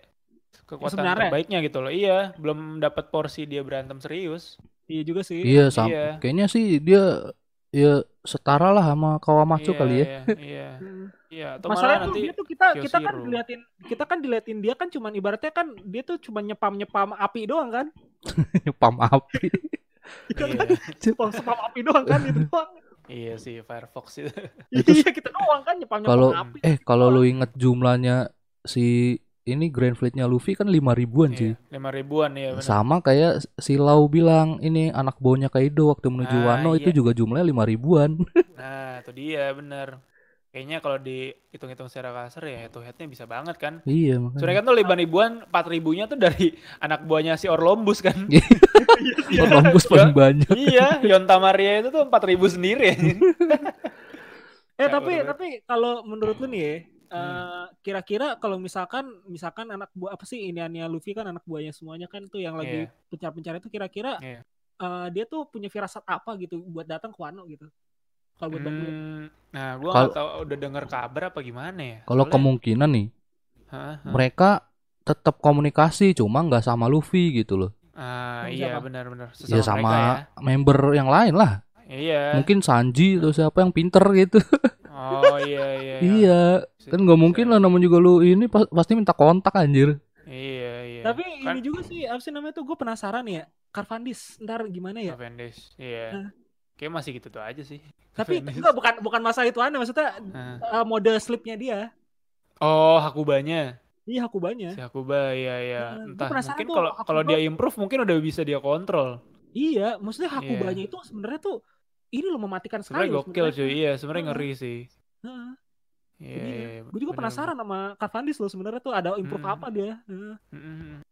kekuatan Sebenarnya. terbaiknya gitu loh. Iya, belum dapat porsi dia berantem serius. iya juga sih. Iya, sam- Iya. kayaknya sih dia ya setara lah sama Kawamatsu Iya, kali ya. Iya, iya. Iya, atau Masalahnya malah tuh nanti dia tuh kita kita kan diliatin kita kan diliatin dia kan cuman ibaratnya kan dia tuh cuma nyepam nyepam api doang kan. Pam api. iya, Spam spam api doang kan itu doang. Iya sih Firefox itu. Itu iya kita doang kan nyepam nyepam Kalau api. eh kalau lu inget jumlahnya si ini Grand Fleet-nya Luffy kan lima ribuan sih. Iya, lima ribuan ya benar. Sama kayak si Lau bilang ini anak bawanya Kaido waktu menuju Ah, Wano itu iya. juga jumlahnya lima ribuan. Nah, itu dia benar. Kayaknya kalau dihitung-hitung secara kasar ya head to headnya bisa banget kan. Iya makanya. Soalnya kan tuh Liban ribuan, empat ribunya tuh dari anak buahnya si Orlombus kan. Columbus paling banyak. iya, Yonta Maria itu tuh empat ribu sendiri. Eh Kayak tapi bener-bener. tapi kalau menurut lu nih ya, Hmm. eh, kira-kira kalau misalkan misalkan anak buah apa sih iniannya Luffy kan anak buahnya semuanya kan tuh yang lagi Iya. pencar-pencar itu kira-kira Iya. eh, dia tuh punya firasat apa gitu buat datang ke Wano gitu. Kalau buat. Hmm, nah, gua Kalau- nggak tahu udah denger kabar apa gimana ya. Kalau kemungkinan nih, Hah, hah. mereka tetap komunikasi cuma nggak sama Luffy gitu loh. Ah, iya benar-benar. ya sama mereka member yang lain lah. ya. Iya. Mungkin Sanji atau siapa yang pinter gitu. Oh iya iya. iya. Bisa- Kan nggak mungkin lah namanya juga lu ini pas- pasti minta kontak anjir. Iya iya. Tapi Kan- ini juga sih apa sih namanya tuh gue penasaran ya. Carvandis ntar gimana ya? Cavendish, Iya. Nah. Kayak masih gitu tuh aja sih. Tapi enggak bukan bukan masalah itu aneh maksudnya Nah. eh, mode slipnya dia. Oh, Hakubanya. Iya Hakubanya. Si Hakuba iya iya. Nah, Entah mungkin kalau kalau dia improve mungkin udah bisa dia kontrol. Iya, maksudnya Iya. Hakubanya itu sebenarnya tuh ini loh mematikan sekali. Sebenarnya gokil cuy. Iya, sebenarnya ngeri sih. Heeh. Iya, Jadi, iya. gue juga bener, penasaran sama Carvandis loh sebenarnya tuh ada improve Hmm. apa dia. Mm-mm.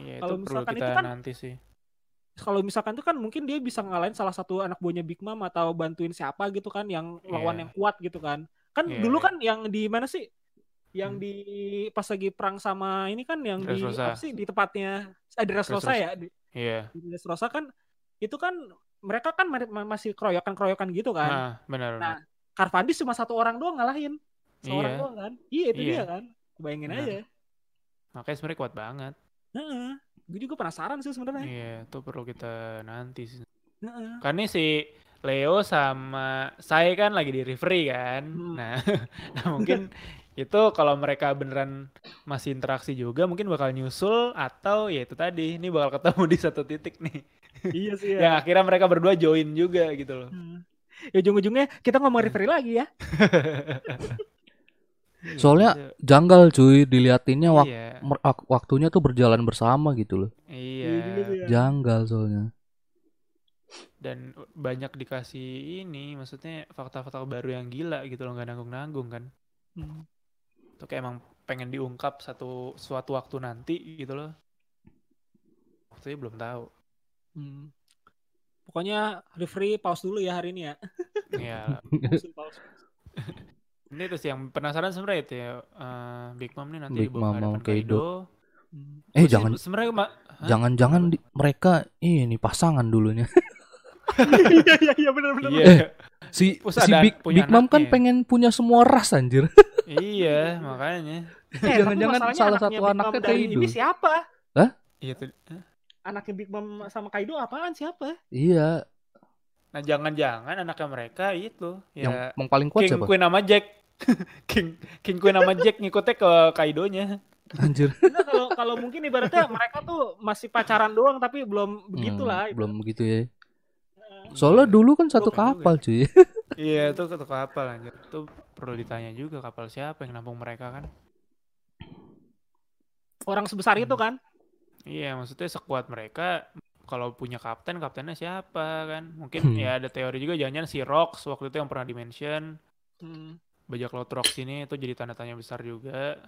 Iya, itu Kalau perlu misalkan kita itu kan- nanti sih. Kalau misalkan tuh kan mungkin dia bisa ngalahin salah satu anak buahnya Big Mom atau bantuin siapa gitu kan yang lawan Iya. yang kuat gitu kan. Kan Iya, dulu iya. kan yang di mana sih? Yang Hmm. di pas lagi perang sama ini kan yang di apa sih di tempatnya eh, di Dressrosa Dressrosa. ya di, Iya. di Dressrosa kan itu kan mereka kan ma- ma- masih keroyokan-keroyokan gitu kan. Nah, benar Nah. Carvandis cuma satu orang doang ngalahin. Seorang Iya. doang kan. Iya itu Iya. dia kan. Bayangin Benar. aja. Makanya sebenarnya kuat banget. Heeh. Gue juga penasaran sih sebenarnya. Iya, itu perlu kita nanti sih. Kan ini si Leo sama saya kan lagi di referee kan. Hmm. Nah, nah mungkin itu kalau mereka beneran masih interaksi juga mungkin bakal nyusul atau ya itu tadi ini bakal ketemu di satu titik nih. iya sih Yang akhirnya mereka berdua join juga gitu loh. Hmm. Ya ujung-ujungnya kita ngomong referee lagi ya. Soalnya janggal cuy diliatinnya wak- iya, waktunya tuh berjalan bersama gitu loh. Iya iya. ya. Janggal soalnya. Dan banyak dikasih ini maksudnya fakta-fakta baru yang gila gitu loh nggak nanggung-nanggung kan. Hmm. Itu kayak emang pengen diungkap satu suatu waktu nanti gitu loh. Waktunya belum tahu. Hmm. Pokoknya referee pause dulu ya hari ini ya. Iya. Pause, pause. Ini terus yang penasaran sebenarnya itu ya eh, Big Mom nih nanti Big Mom ke sama hadapan Kaido. Hmm. Eh Gua sih jangan sebenarnya ma- Hah? jangan-jangan di- mereka ini pasangan dulunya. Iya iya iya benar benar. Iya, Si Terus si Big, Big Mom kan pengen punya semua ras anjir. iya makanya. Eh, Jangan-jangan masalahnya salah anaknya satu Big Mom anaknya dari Kaido. ini siapa? Iya tuh. Hah? Anaknya Big Mom sama Kaido apaan siapa? iya, Nah jangan-jangan anaknya mereka itu yang ya yang paling kuat King siapa? Queen sama Jack. King King Queen sama Jack ngikutnya ke Kaidonya. Anjir. Enggak kalau kalau mungkin ibaratnya mereka tuh masih pacaran doang tapi belum Hmm, begitulah. belum begitu ya. Soalnya dulu kan satu kapal cuy. Iya itu ke kapal anjir. Itu perlu ditanya juga kapal siapa yang nampung mereka kan. Orang sebesar itu kan. Iya maksudnya sekuat mereka kalau punya kapten kaptennya siapa kan mungkin Hmm. ya ada teori juga jangan-jangan si Rox waktu itu yang pernah dimention Hmm. Bajak laut Rox ini itu jadi tanda tanya besar juga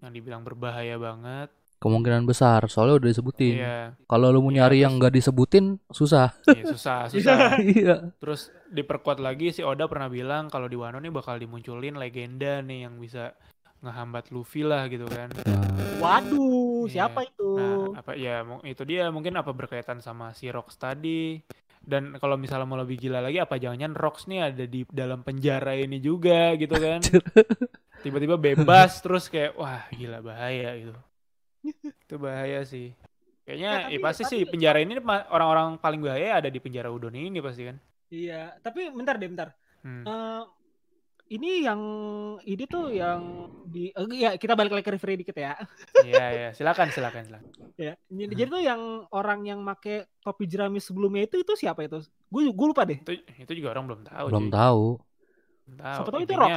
yang dibilang berbahaya banget Kemungkinan besar soalnya udah disebutin. iya Kalau lu mau Iya, nyari terus- yang nggak disebutin susah. iya, susah susah Iya. terus diperkuat lagi si Oda pernah bilang kalau di Wano nih bakal dimunculin legenda nih yang bisa ngehambat Luffy lah gitu kan Nah, Waduh, Iya. siapa itu? Nah, apa ya itu dia mungkin apa berkaitan sama si Rox tadi. Dan kalau misalnya mau lebih gila lagi apa jangan-jangan Rox nih ada di dalam penjara ini juga gitu kan. Tiba-tiba bebas terus kayak wah gila bahaya gitu. Itu bahaya sih. Kayaknya Ya, ya, tapi- pasti tapi- sih penjara ini orang-orang paling bahaya ada di penjara Udon ini pasti kan. Iya, tapi bentar deh, bentar. Hmm. Eh, ini yang ini tuh yang di eh, ya kita balik lagi ke referee dikit ya. Iya ya, silakan silakan silakan. ya. Jadi, jadi tuh yang orang yang make topi jerami sebelumnya itu itu siapa itu? Gue gue lupa deh. Itu itu juga orang belum tahu. belum cuy. tahu. Belum tahu. Siapa tahu itu Rox.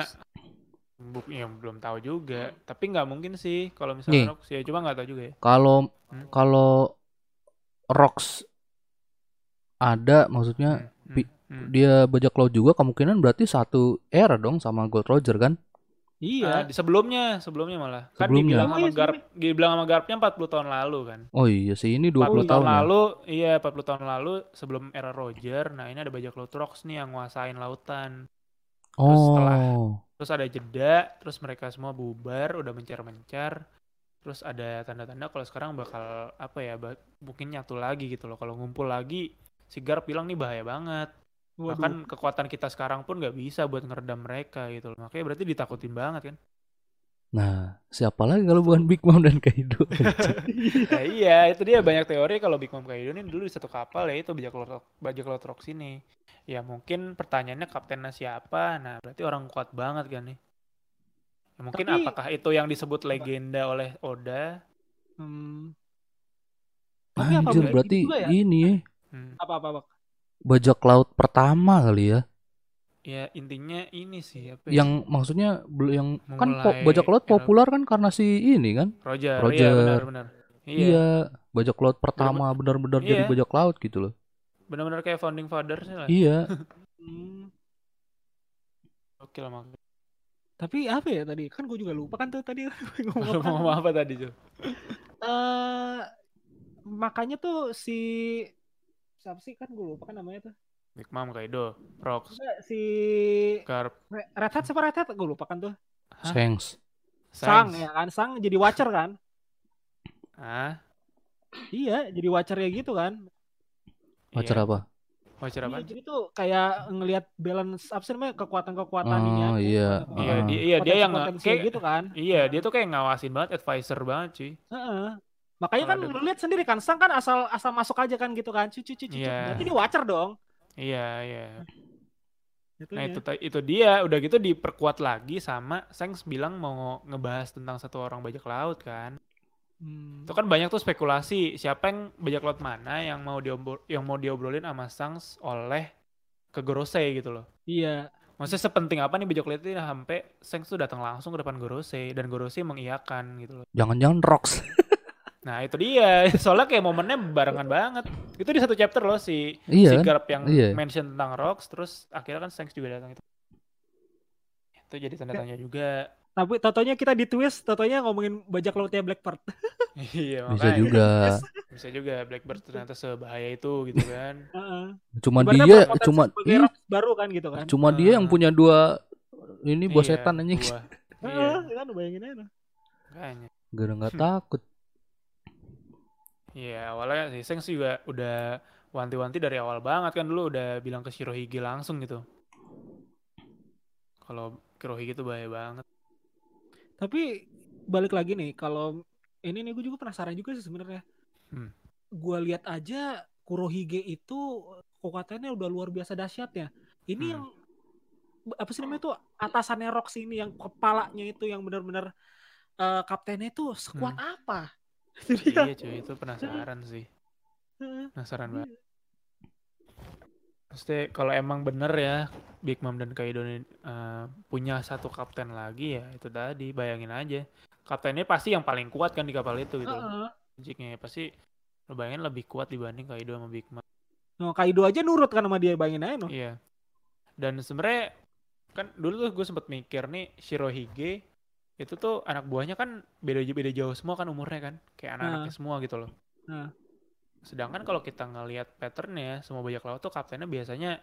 ya, belum tahu juga. Tapi nggak mungkin sih kalau Nih. misalnya Rox ya cuma nggak tahu juga ya. Kalau Hmm. kalau Rox ada maksudnya Hmm, hmm. Dia bajak laut juga kemungkinan berarti satu era dong sama Gold Roger kan? Iya. di sebelumnya, sebelumnya malah. Kan Sebelumnya. dibilang Oh, sama iya, Garp, dibilang sama Garpnya 40 tahun lalu kan. Oh iya sih ini 40 20 tahun tahun ya. lalu, iya 40 tahun lalu sebelum era Roger. Nah, ini ada bajak laut Rocks nih yang nguasain lautan. Terus setelah- Oh. Terus ada jeda, terus mereka semua bubar, udah mencar-mencar. Terus ada tanda-tanda kalau sekarang bakal apa ya, mungkin nyatu lagi gitu loh. Kalau ngumpul lagi, si Garp bilang nih bahaya banget. Waduh. Bahkan kekuatan kita sekarang pun nggak bisa buat ngeredam mereka gitu loh. Makanya berarti ditakutin banget kan. Nah, siapa lagi kalau bukan Big Mom dan Kaido? Nah, iya, itu dia banyak teori kalau Big Mom Kaido ini dulu di satu kapal ya itu bajak laut bajak laut Rocks ini. Ya mungkin pertanyaannya kaptennya siapa? Nah, berarti orang kuat banget kan nih. Ya, mungkin Tapi- apakah itu yang disebut legenda oleh Oda? Hmm. Tapi Anjir, berarti ya? ini ya, Hmm. Apa apa, Bak? Bajak laut pertama kali ya. Ya intinya ini sih apa ya? Yang maksudnya yang kan po- Memulai bajak laut populer kan karena si ini kan? Roger, Roger. iya benar-benar. Iya, Iya, bajak laut pertama benar-benar jadi Iya. bajak laut gitu loh. benar-benar kayak founding fathers lah. Iya. Hmm. Oke lah makanya. Tapi apa ya tadi? Kan gue juga lupa kan tuh tadi ngomong ngomong apa tadi tuh? Eh, makanya tuh si siapa sih kan gue lupa kan namanya tuh. Big Mom Kaido, Rocks, Enggak, si Garp, Re- Red Hat siapa Red Hat? Gue lupa kan tuh. Hah? Sengs. Sang ya kan, Sang jadi watcher kan? Ah, Iya, jadi watcher ya gitu kan. Pacar iya. apa? Watcher apa? Iya, jadi tuh kayak ngelihat balance apa sih namanya kekuatan-kekuatan ini Oh, iya. Iya, Ah. dia, iya dia yang kayak gitu kan. Iya, dia tuh kayak ngawasin banget, advisor banget cuy. Heeh. Makanya kan ada- lu lihat sendiri kan Sang kan asal asal masuk aja kan gitu kan. Cuci cuci. Iya. Berarti dia watcher dong. Iya, iya. Gitu Nah itu itu dia, udah gitu diperkuat lagi sama Sengs bilang mau ngebahas tentang satu orang bajak laut kan. Hmm. Itu kan banyak tuh spekulasi siapa yang bajak laut mana yang mau diobrol yang mau diobrolin sama Sangs oleh ke Gorosei gitu loh. Iya. Maksudnya sepenting apa nih bajak laut ini sampai Sengs tuh datang langsung ke depan Gorosei dan Gorosei mengiyakan gitu loh. Jangan-jangan Rocks. Nah itu dia, soalnya kayak momennya barengan banget. Itu di satu chapter loh si iya si kan? Garp yang Iya. mention tentang Rocks, terus akhirnya kan Sengs juga datang itu. Itu jadi tanda Ya. tanya juga. Tapi totonya kita di twist, totonya ngomongin bajak lautnya Blackbird. iya Bisa makanya. juga. Bisa juga Blackbird ternyata sebahaya itu gitu kan. Heeh. Cuma Ibaratnya dia cuma Rocks baru kan gitu kan. cuma dia yang punya dua ini buah Iya, setan anjing. Iya, kan bayangin aja. tuh. makanya. Gara nggak takut. Iya, awalnya si Sengs juga udah wanti-wanti dari awal banget kan dulu udah bilang ke Shirohige langsung gitu. Kalau Shirohige tuh bahaya banget. Tapi balik lagi nih, kalau ini nih gue juga penasaran juga sih sebenarnya. Hmm. Gue lihat aja Kurohige itu kekuatannya udah luar biasa dahsyatnya. Ini Hmm. yang apa sih namanya tuh atasannya Rox ini yang kepalanya itu yang benar-benar eh, kaptennya itu sekuat apa? Iya cuy, itu penasaran sih. Penasaran banget. Pasti kalau emang bener ya Big Mom dan Kaido ini eh, punya satu kapten lagi ya itu tadi bayangin aja kaptennya pasti yang paling kuat kan di kapal itu gitu ya. pasti lo bayangin lebih kuat dibanding Kaido sama Big Mom No, Kaido aja nurut kan sama dia bayangin aja no. iya dan sebenarnya kan dulu tuh gue sempet mikir nih Shirohige itu tuh anak buahnya kan beda beda jauh semua kan umurnya kan kayak anak-anaknya semua gitu loh Nah. sedangkan kalau kita ngelihat patternnya semua bajak laut tuh kaptennya biasanya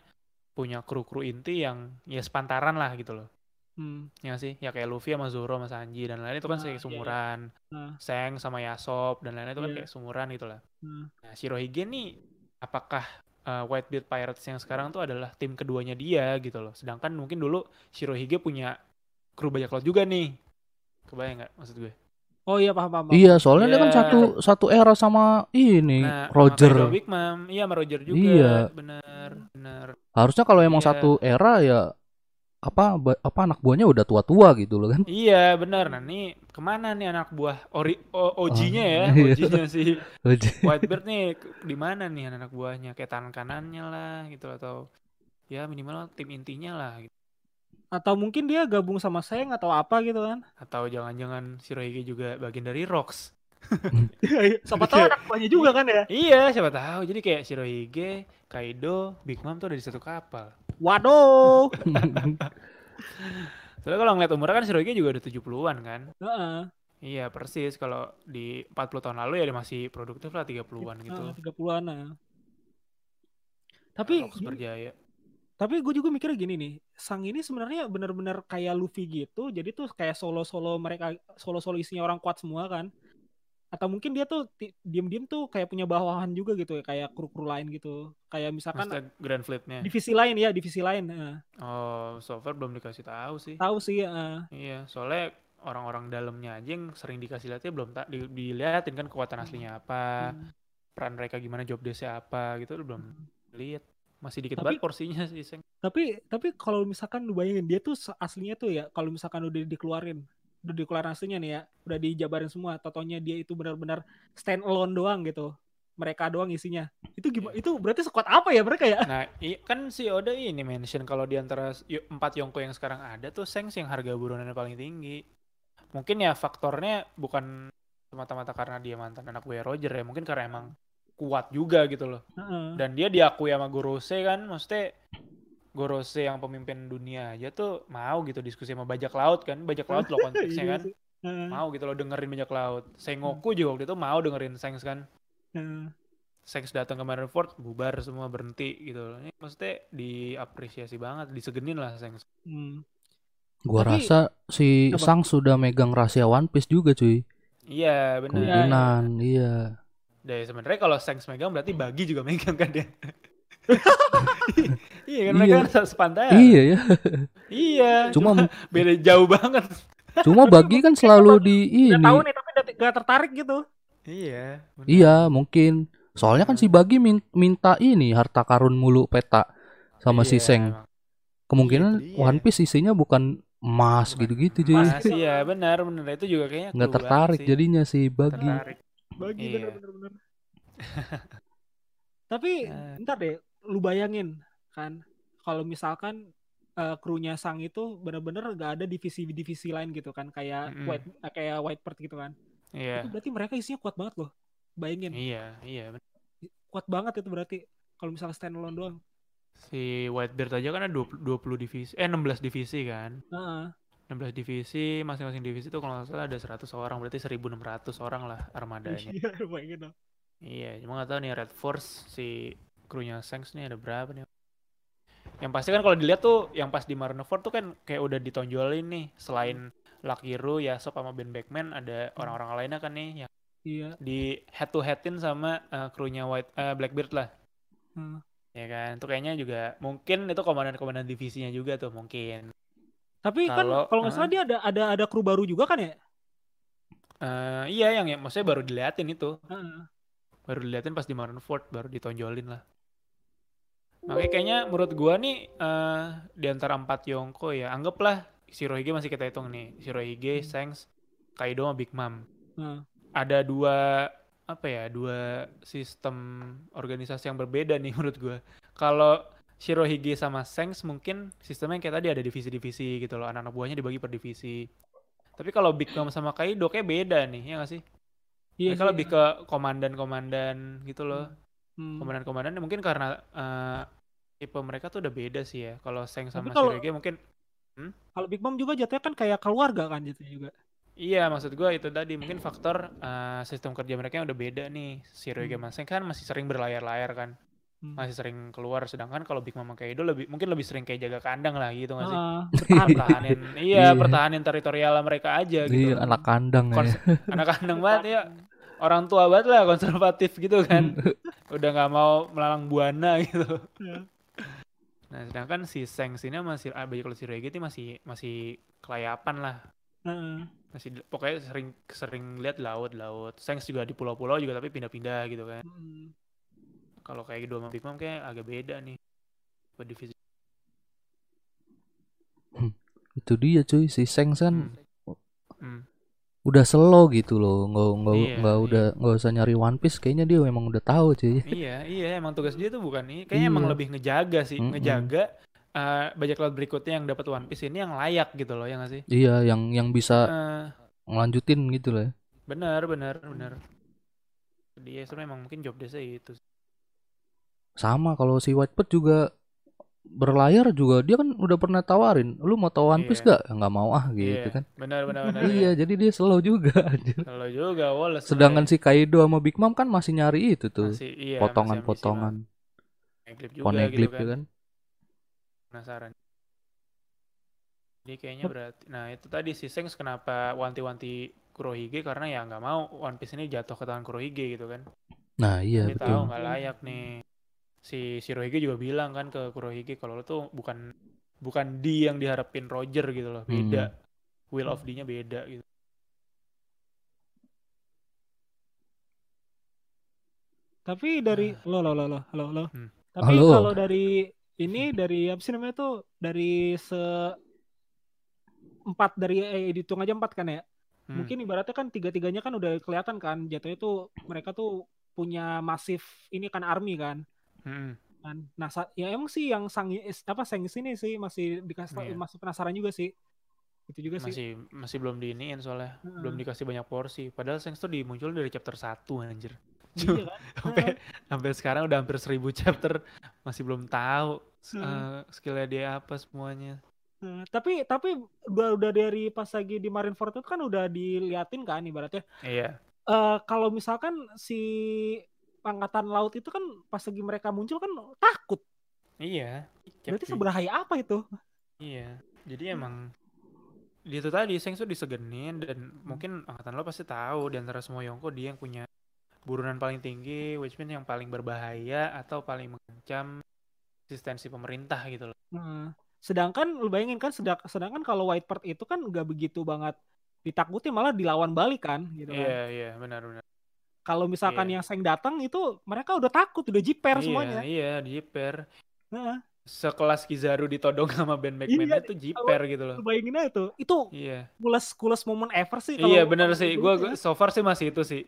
punya kru-kru inti yang ya sepantaran lah gitu loh Hmm. ya sih ya kayak Luffy sama Zoro sama Sanji dan lain-lain itu kan Ah, kayak iya, sumuran Ah. Seng sama Yasop dan lain-lain itu kan Iya. kayak sumuran gitu lah Hmm. nah Shirohige nih apakah uh, Whitebeard Pirates yang sekarang tuh adalah tim keduanya dia gitu loh sedangkan mungkin dulu Shirohige punya kru bajak laut juga nih kebayang nggak maksud gue Oh iya paham paham. paham. Iya, soalnya dia kan Iya. satu satu era sama ini nah sama Roger. Kaido Big Mom iya sama Roger juga Iya. bener bener Harusnya kalau emang Iya. satu era ya apa apa anak buahnya udah tua-tua gitu loh kan. Iya benar. Nah nih ke mana nih anak buah ori OG-nya ya? Oh, iya. OG-nya si Whitebeard nih di mana nih anak buahnya? Kayak tangan kanannya lah gitu atau ya minimal tim intinya lah gitu. Atau mungkin dia gabung sama Seng atau apa gitu kan. Atau jangan-jangan Shirohige juga bagian dari Rocks. Siapa tahu anak buahnya juga kan ya. Iya, siapa tahu. Jadi kayak Shirohige, Kaido, Big Mom tuh ada di satu kapal. Waduh. Soalnya kalau ngeliat umurnya kan Shirohige juga udah 70-an kan. Heeh. Iya, persis. Kalau di 40 tahun lalu ya dia masih produktif lah 30-an gitu. Heeh, 30-an. nah. Tapi Rox berjaya. Tapi gue juga mikirnya gini nih, Sang ini sebenarnya benar-benar kayak Luffy gitu, jadi tuh kayak solo-solo mereka solo-solo isinya orang kuat semua kan. Atau mungkin dia tuh diem-diem tuh kayak punya bawahan juga gitu ya, kayak kru-kru lain gitu. Kayak misalkan Maksudnya Grand Fleet-nya. divisi lain ya, divisi lain. heeh. Oh, so far belum dikasih tahu sih. Tahu sih, heeh. Iya, soalnya orang-orang dalamnya aja yang sering dikasih lihatnya belum tak di, diliatin kan kekuatan aslinya apa, Hmm. peran mereka gimana, job desk-nya apa gitu belum lihat. Masih dikit Tapi- banget porsinya sih, Seng. Tapi tapi kalau misalkan lu bayangin dia tuh aslinya tuh ya kalau misalkan udah dikeluarin udah dikeluarin aslinya nih ya udah dijabarin semua totonya dia itu benar-benar stand alone doang gitu mereka doang isinya itu gimana Iya. itu berarti sekuat apa ya mereka ya Nah, kan si Oda ini mention kalau di antara empat Yonko yang sekarang ada tuh Sengs yang harga buronannya paling tinggi. Mungkin ya faktornya bukan semata-mata karena dia mantan anak gue Roger ya, mungkin karena emang kuat juga gitu loh. Heeh. Dan dia diakui sama Gorose kan, maksudnya Gorose yang pemimpin dunia aja tuh mau gitu diskusi sama bajak laut kan, bajak laut loh konteksnya Iya kan. Heeh. Mau gitu loh dengerin bajak laut. Sengoku juga waktu itu mau dengerin Sengs kan. Heeh. Sengs datang ke Marineford, bubar semua berhenti gitu loh. Ini maksudnya diapresiasi banget, disegenin lah Sengs. Hmm. Gua Tapi- rasa si Apa? Sang sudah megang rahasia One Piece juga cuy. Iya benar. Kemungkinan, iya. Dan sebenarnya kalau Sengs megang berarti bagi juga megang kan dia. iya kan mereka Iya. kan sepantaran. Iya ya. Iya. Cuma beda jauh banget. cuma bagi kan selalu di Udah ini. tahu nih tapi gak tertarik gitu Iya. benar. Iya, mungkin. Soalnya kan si Bagi min- minta ini harta karun mulu peta sama si Iya, Seng. emang. Kemungkinan Iya, itu dia. One Piece isinya bukan emas gitu-gitu. Emas, iya benar benar itu juga kayaknya Nggak tertarik sih. jadinya si Bagi. tertarik. Bagi Iya. bener-bener bener. tapi Eh. ntar deh lu bayangin kan kalau misalkan eh, krunya Sang itu bener-bener gak ada divisi-divisi lain gitu kan kayak Mm-mm. white eh, kayak Whitebird gitu kan Iya. itu berarti mereka isinya kuat banget loh bayangin Iya, iya. kuat banget itu berarti kalau misalnya stand alone doang Si Whitebeard aja kan ada 20, 20 divisi, eh 16 divisi kan. Heeh. 16 divisi, masing-masing divisi itu kalau nggak salah ada 100 orang, berarti 1600 orang lah armadanya. iya bayangin dong Iya, cuma nggak tahu nih Red Force si krunya Sengs nih ada berapa nih. Yang pasti kan kalau dilihat tuh yang pas di Marineford tuh kan kayak udah ditonjolin nih selain Lakiru, Yasop sama Ben Beckman ada orang-orang lainnya kan nih yang iya di head to headin sama eh, krunya White eh, Blackbeard lah. Hmm. Ya kan, itu kayaknya juga mungkin itu komandan-komandan divisinya juga tuh mungkin. Tapi kan Kalau- nggak salah ah. dia ada ada ada kru baru juga kan ya Eh iya yang ya, maksudnya baru diliatin itu. Heeh. baru diliatin pas di Marineford baru ditonjolin lah makanya kayaknya menurut gua nih eh di antara empat Yonko ya anggaplah Shirohige masih kita hitung nih Shirohige, Sengs, Kaido sama Big Mom Hmm. ada dua apa ya dua sistem organisasi yang berbeda nih menurut gua kalau Shirohige sama Sengs mungkin sistemnya kayak tadi ada divisi-divisi gitu loh. Anak-anak buahnya dibagi per divisi. Tapi kalau Big Mom sama Kaido kayak beda nih ya nggak sih? Iya sih. lebih ke komandan-komandan gitu loh. Hmm. komandan-komandan mungkin karena eh, tipe mereka tuh udah beda sih ya. Kalau Seng Tapi sama kalau- Shirohige mungkin kalau Big Mom juga jatuhnya kan kayak keluarga kan jatuhnya juga. Iya maksud gua itu tadi. Mungkin faktor eh, sistem kerja mereka yang udah beda nih. Shirohige Hmm. sama Seng kan masih sering berlayar-layar kan Hmm. masih sering keluar sedangkan kalau Big Mom sama Kaido lebih mungkin lebih sering kayak jaga kandang lah gitu nggak sih Heeh, bertahan pertahanin iya Iya. pertahanin teritorial mereka aja gitu Iya, anak kandang ya. Kons- anak kandang banget ya orang tua banget lah konservatif gitu kan udah nggak mau melalang buana gitu Iya. nah sedangkan si Seng sini masih ah, baju kalau si Rege ini masih masih kelayapan lah Heeh. masih pokoknya sering sering lihat laut laut Sengs juga di pulau-pulau juga tapi pindah-pindah gitu kan Hmm. Kalau kayak dua sama Big Mom kayak agak beda nih buat divisi Itu dia cuy, si Seng kan Hmm. Hmm. udah slow gitu loh. Nggak nggak Iya, nggak iya. udah nggak usah nyari One Piece, kayaknya dia memang udah tahu cuy. iya iya emang tugas dia tuh bukan ini kayaknya emang Iya. lebih ngejaga sih Mm-mm. ngejaga eh, bajak laut berikutnya yang dapat One Piece ini yang layak gitu loh ya nggak sih Iya, yang yang bisa Eh, ngelanjutin gitu loh. ya. Benar, benar, benar. Dia sebenarnya emang mungkin job desk itu. Sama kalau si Whitebird juga berlayar juga dia kan udah pernah tawarin, lu mau tahu One Piece Iya. gak? Nggak mau ah gitu Iya, kan. Benar, benar, benar. Iya, jadi dia slow juga. anjir. Kalau juga Wallace. Sedangkan si Kaido sama Big Mom kan masih nyari itu tuh, masih iya, potongan-potongan, Poneglyph juga poneglyph gitu gitu kan. kan. Penasaran. Jadi kayaknya berarti nah itu tadi si Sengs kenapa wanti-wanti Kurohige karena ya nggak mau One Piece ini jatuh ke tangan Kurohige gitu kan. Nah, iya Dia betul. tahu nggak layak nih. Si Shirohige juga bilang kan ke Kurohige kalau lo tuh bukan bukan D yang diharapin Roger gitu loh, beda. Hmm. Will of D-nya beda gitu. Tapi dari lo lo lo lo lo lo. Hmm. Tapi kalau dari ini dari apa sih namanya tuh dari se empat dari eh, dihitung aja empat kan ya. Hmm. Mungkin ibaratnya kan tiga-tiganya kan udah kelihatan kan jatuhnya tuh mereka tuh punya masif ini kan army kan. Hmm. Nah, ya emang sih yang sang apa sang sini sih masih dikasih Iya. masih penasaran juga sih. Itu juga sih. masih masih belum diiniin soalnya Heeh. belum dikasih banyak porsi padahal Sengs tuh dimunculin dari chapter 1 anjir Iya kan? sampai sampai sekarang udah hampir 1000 chapter masih belum tahu Hmm. eh, skillnya dia apa semuanya Nah, tapi tapi udah udah dari pas lagi di Marineford itu kan udah diliatin kan ibaratnya. iya Eh kalau misalkan si angkatan laut itu kan pas lagi mereka muncul kan takut. iya Berarti seberahaya apa itu? iya jadi emang dia tuh tadi Sengs tuh disegenin dan mungkin angkatan lo pasti tahu di antara semua Yonko dia yang punya burunan paling tinggi which means yang paling berbahaya atau paling mengancam eksistensi pemerintah gitu loh Nah, sedangkan lu bayangin kan sedang- sedangkan kalau Whitebird itu kan nggak begitu banget ditakuti malah dilawan balik kan gitu kan. iya iya benar benar Kalau misalkan Iya. yang Seng datang itu mereka udah takut, udah jiper iya semuanya. iya jiper Nah, sekelas Kizaru ditodong sama Ben McMahon Iya, itu jiper gitu loh. bayangin aja tuh. Itu Iya. kules kules momen ever sih. Iya kalau- bener sih. Gua ya. so far sih masih itu sih.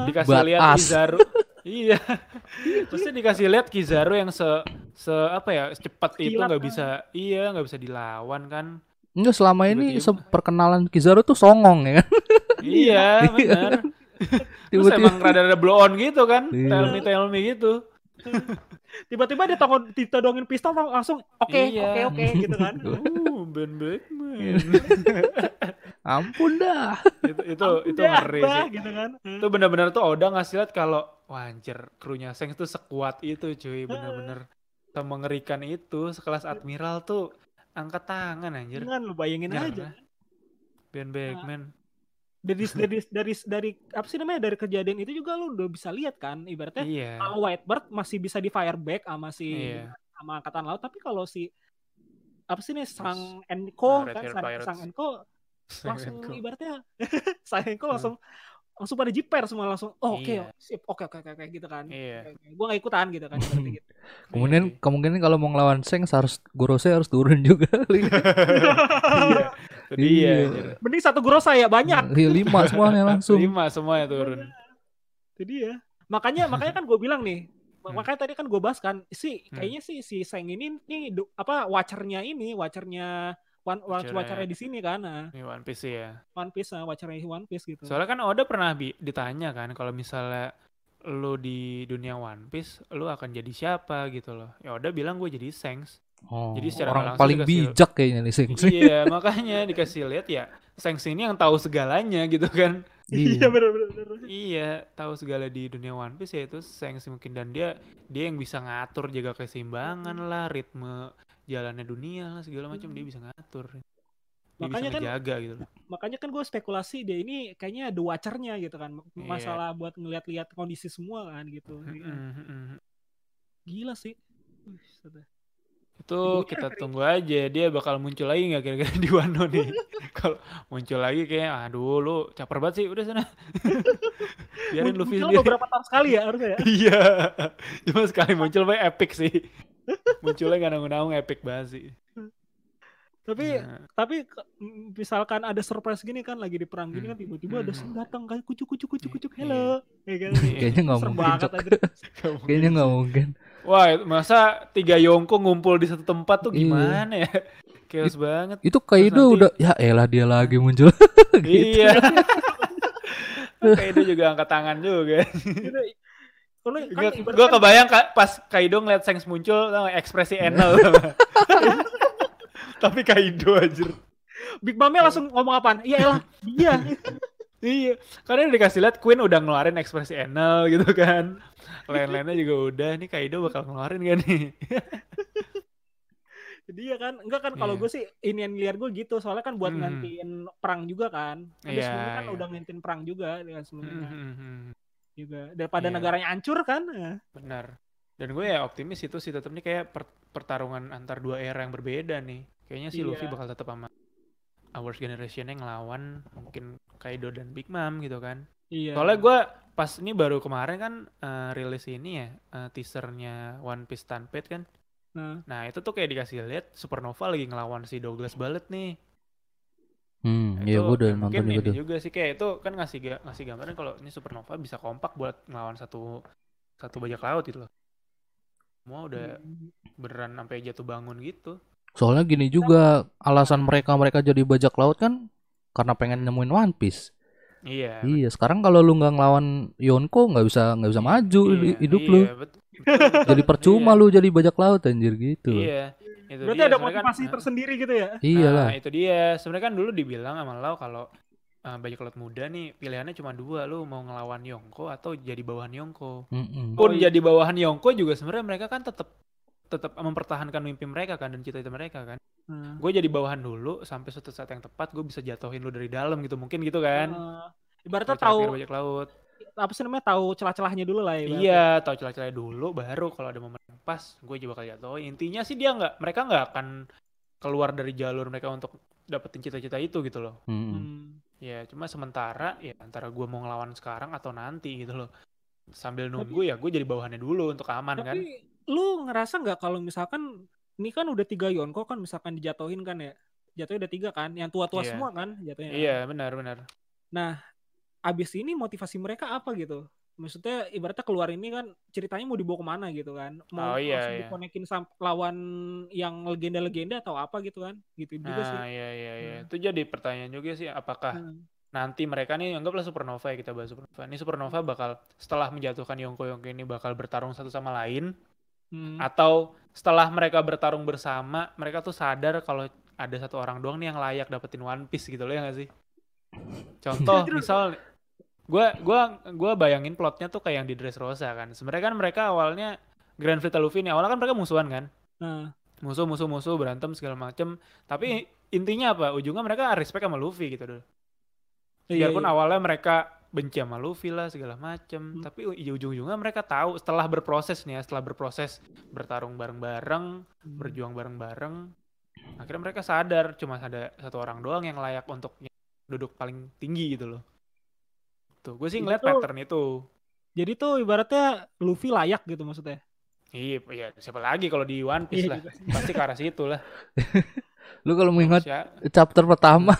Dikasih lihat us. Kizaru. iya. Pasti dikasih lihat Kizaru yang se se apa ya cepat itu nggak ah. bisa iya nggak bisa dilawan kan. Enggak selama ini perkenalan Kizaru tuh songong ya kan. iya benar. Terus Tiba-tiba emang rada-rada blow on gitu kan. Iya. Tell me tell me gitu. Tiba-tiba dia toko ditodongin pistol langsung oke Iya. oke oke gitu kan. Uh, Ben McMahon. ampun dah. itu itu itu Udah, ngeri sih. gitu kan. itu benar-benar tuh Oda ngasih lihat kalau wah anjir krunya Seng tuh sekuat itu cuy bener-bener mengerikan itu sekelas admiral tuh angkat tangan anjir Jangan lu bayangin aja. Ben Beckman Dari dari dari dari apa sih namanya dari kejadian itu juga lu udah bisa lihat kan ibaratnya iya kalau Whitebird masih bisa di fireback sama si Iya. sama angkatan laut tapi kalau si apa sih nih sang Enko kan sang, sang Enko langsung ibaratnya sang Enko Hmm. langsung langsung pada jiper semua langsung oh oke Iya. sip oke oke oke oke gitu kan iya gue gak ikutan gitu kan gitu. Kemudian Iya, kemungkinan kalau mau ngelawan Seng harus Gorose harus turun juga. iya Iya. mending satu grosa ya banyak Iya, lima semuanya langsung. lima semuanya turun jadi ya makanya makanya kan gue bilang nih Hmm. makanya tadi kan gue bahas kan si Hmm. kayaknya sih si Seng ini nih apa watchernya ini watchernya one, Watchernya- watchernya di sini kan nah. ini One Piece ya. One Piece nah, watchernya One Piece gitu. Soalnya kan Oda pernah bi- ditanya kan kalau misalnya lu di dunia One Piece lu akan jadi siapa gitu loh. Ya Oda bilang gue jadi Sengs. Oh, Jadi secara orang langsung paling dikasih- bijak kayaknya nih Seng. iya makanya dikasih lihat ya Sengs ini yang tahu segalanya gitu kan. Iya. Bener, bener. iya tahu segala di dunia One Piece ya itu Sengs mungkin. Dan dia dia yang bisa ngatur jaga keseimbangan lah ritme jalannya dunia lah segala macam dia bisa ngatur. Dia Makanya bisa kan- ngejaga gitu loh. makanya kan gue spekulasi dia ini kayaknya the watchernya gitu kan Iya. masalah buat ngeliat-liat kondisi semua kan gitu. Mm-mm. gila sih. Itu kita tunggu aja dia bakal muncul lagi nggak kira-kira di Wano nih? Kalau muncul lagi kayak aduh lu caper banget sih udah sana. Biarin Muncul Luffy sendiri beberapa tahun sekali ya harusnya ya. Iya. Cuma sekali muncul paling epic sih munculnya nggak nanggung-nanggung epic banget sih tapi Nah, tapi misalkan ada surprise gini kan lagi di perang gini kan tiba-tiba ada Hmm. Seng datang kan kucuk kucuk kucuk kucuk Iya. hello ya kan Kayaknya nggak mungkin, banget Kayaknya nggak mungkin. wah masa tiga Yongko ngumpul di satu tempat tuh Iya. gimana ya chaos banget Itu Kaido nanti- udah ya elah dia lagi muncul. gitu. iya Kaido juga angkat tangan juga. Kalau kan Gue kebayang Kak, pas Kaido ngeliat Shanks muncul, tau ekspresi Enel. Tapi Kaido anjir. Big Mame langsung ngomong apaan? Iya elah, dia. Iya, karena dikasih lihat Queen udah ngeluarin ekspresi Enel gitu kan. Lain-lainnya juga udah, nih Kaido bakal ngeluarin gak nih? dia kan enggak kan kalau Iya. gue sih ini yang lihat gue gitu soalnya kan buat Mhm. ngantiin perang juga kan dia Iya, sebelumnya kan iya. udah ngantiin perang juga dengan sebelumnya Mhm, juga daripada Iya. negaranya hancur kan ya. Benar. Dan gue ya optimis itu sih tetap nih kayak per- pertarungan antar dua era yang berbeda nih. Kayaknya sih Luffy Iya. bakal tetap sama Our Generation yang ngelawan mungkin Kaido dan Big Mom gitu kan. iya Soalnya gue pas ini baru kemarin kan eh, rilis ini ya eh, teasernya One Piece Stampede kan. Nah. Nah itu tuh kayak dikasih lihat Supernova lagi ngelawan si Douglas Ballet nih. Hmm, iya gue udah nonton juga tuh. juga sih kayak itu kan ngasih ga- ngasih gambaran kalau ini Supernova bisa kompak buat ngelawan satu satu bajak laut gitu loh. Semua udah Hmm. beneran sampai jatuh bangun gitu. Soalnya gini juga alasan mereka mereka jadi bajak laut kan karena pengen nemuin One Piece. Iya. Iya, sekarang kalau lu nggak ngelawan Yonko nggak bisa nggak bisa maju iya, hidup iya, lu. bet- betul, Jadi betul. percuma Iya, lu jadi bajak laut anjir gitu. Iya. Itu berarti dia, ada sebenarnya kan- motivasi tersendiri gitu ya Iyalah. Nah, itu dia. Sebenarnya kan dulu dibilang sama Lau kalau eh, bajak laut muda nih pilihannya cuma dua, lu mau ngelawan Yonko atau jadi bawahan Yonko. Mm-mm. Pun Oh, iya. jadi bawahan Yonko juga sebenarnya mereka kan tetap tetap mempertahankan mimpi mereka kan dan cita-cita mereka kan. Nah. Gue jadi bawahan dulu sampai suatu saat yang tepat gue bisa jatuhin lu dari dalam gitu mungkin gitu kan. Eh, ibaratnya tahu bajak laut. Apa sih namanya tahu celah-celahnya dulu lah ya. Iya, tahu celah-celah dulu baru kalau ada momen yang pas gue juga bakal jatuhin. Intinya sih dia nggak mereka nggak akan keluar dari jalur mereka untuk dapetin cita-cita itu gitu loh. Mm-mm. Hmm. Ya, cuma sementara ya antara gue mau ngelawan sekarang atau nanti gitu loh. Sambil nunggu ya gue jadi bawahannya dulu untuk aman kan. Tapi lu ngerasa nggak kalau misalkan ini kan udah tiga Yonko kan misalkan dijatuhin kan ya jatuhnya udah tiga kan yang tua-tua Iya. semua kan jatuhnya Iya, benar benar. Abis ini motivasi mereka apa gitu maksudnya ibaratnya keluar ini kan ceritanya mau dibawa ke mana gitu kan mau Oh, iya, iya. dikonekin sam- lawan yang legenda-legenda atau apa gitu kan gitu juga sih Nah, iya iya iya. Hmm. Itu jadi pertanyaan juga sih apakah Hmm. nanti mereka nih anggaplah supernova ya kita bahas supernova. Ini supernova bakal setelah menjatuhkan Yonko Yonko ini bakal bertarung satu sama lain Hmm. atau setelah mereka bertarung bersama mereka tuh sadar kalau ada satu orang doang nih yang layak dapetin One Piece gitu loh ya gak sih? Contoh misal gua gua gua bayangin plotnya tuh kayak yang di Dressrosa kan. Sebenarnya kan mereka awalnya Grand Fleet Luffy nih awalnya kan mereka musuhan kan. Nah, Musuh musuh musuh berantem segala macem. Tapi intinya apa? Ujungnya mereka respect sama Luffy gitu dulu. iya, Biarpun iya. awalnya mereka benci sama Luffy lah segala macem. Hmm. Tapi ujung-ujungnya mereka tahu setelah berproses nih ya, setelah berproses bertarung bareng-bareng, Hmm. berjuang bareng-bareng, akhirnya mereka sadar cuma ada satu orang doang yang layak untuk duduk paling tinggi gitu loh. Tuh, gue sih Itu ngeliat tuh- pattern itu. jadi tuh ibaratnya Luffy layak gitu maksudnya Iya, iya, siapa lagi kalau di One Piece Iya lah. juga sih. Pasti ke arah situ lah. Lu kalau mengingat chapter pertama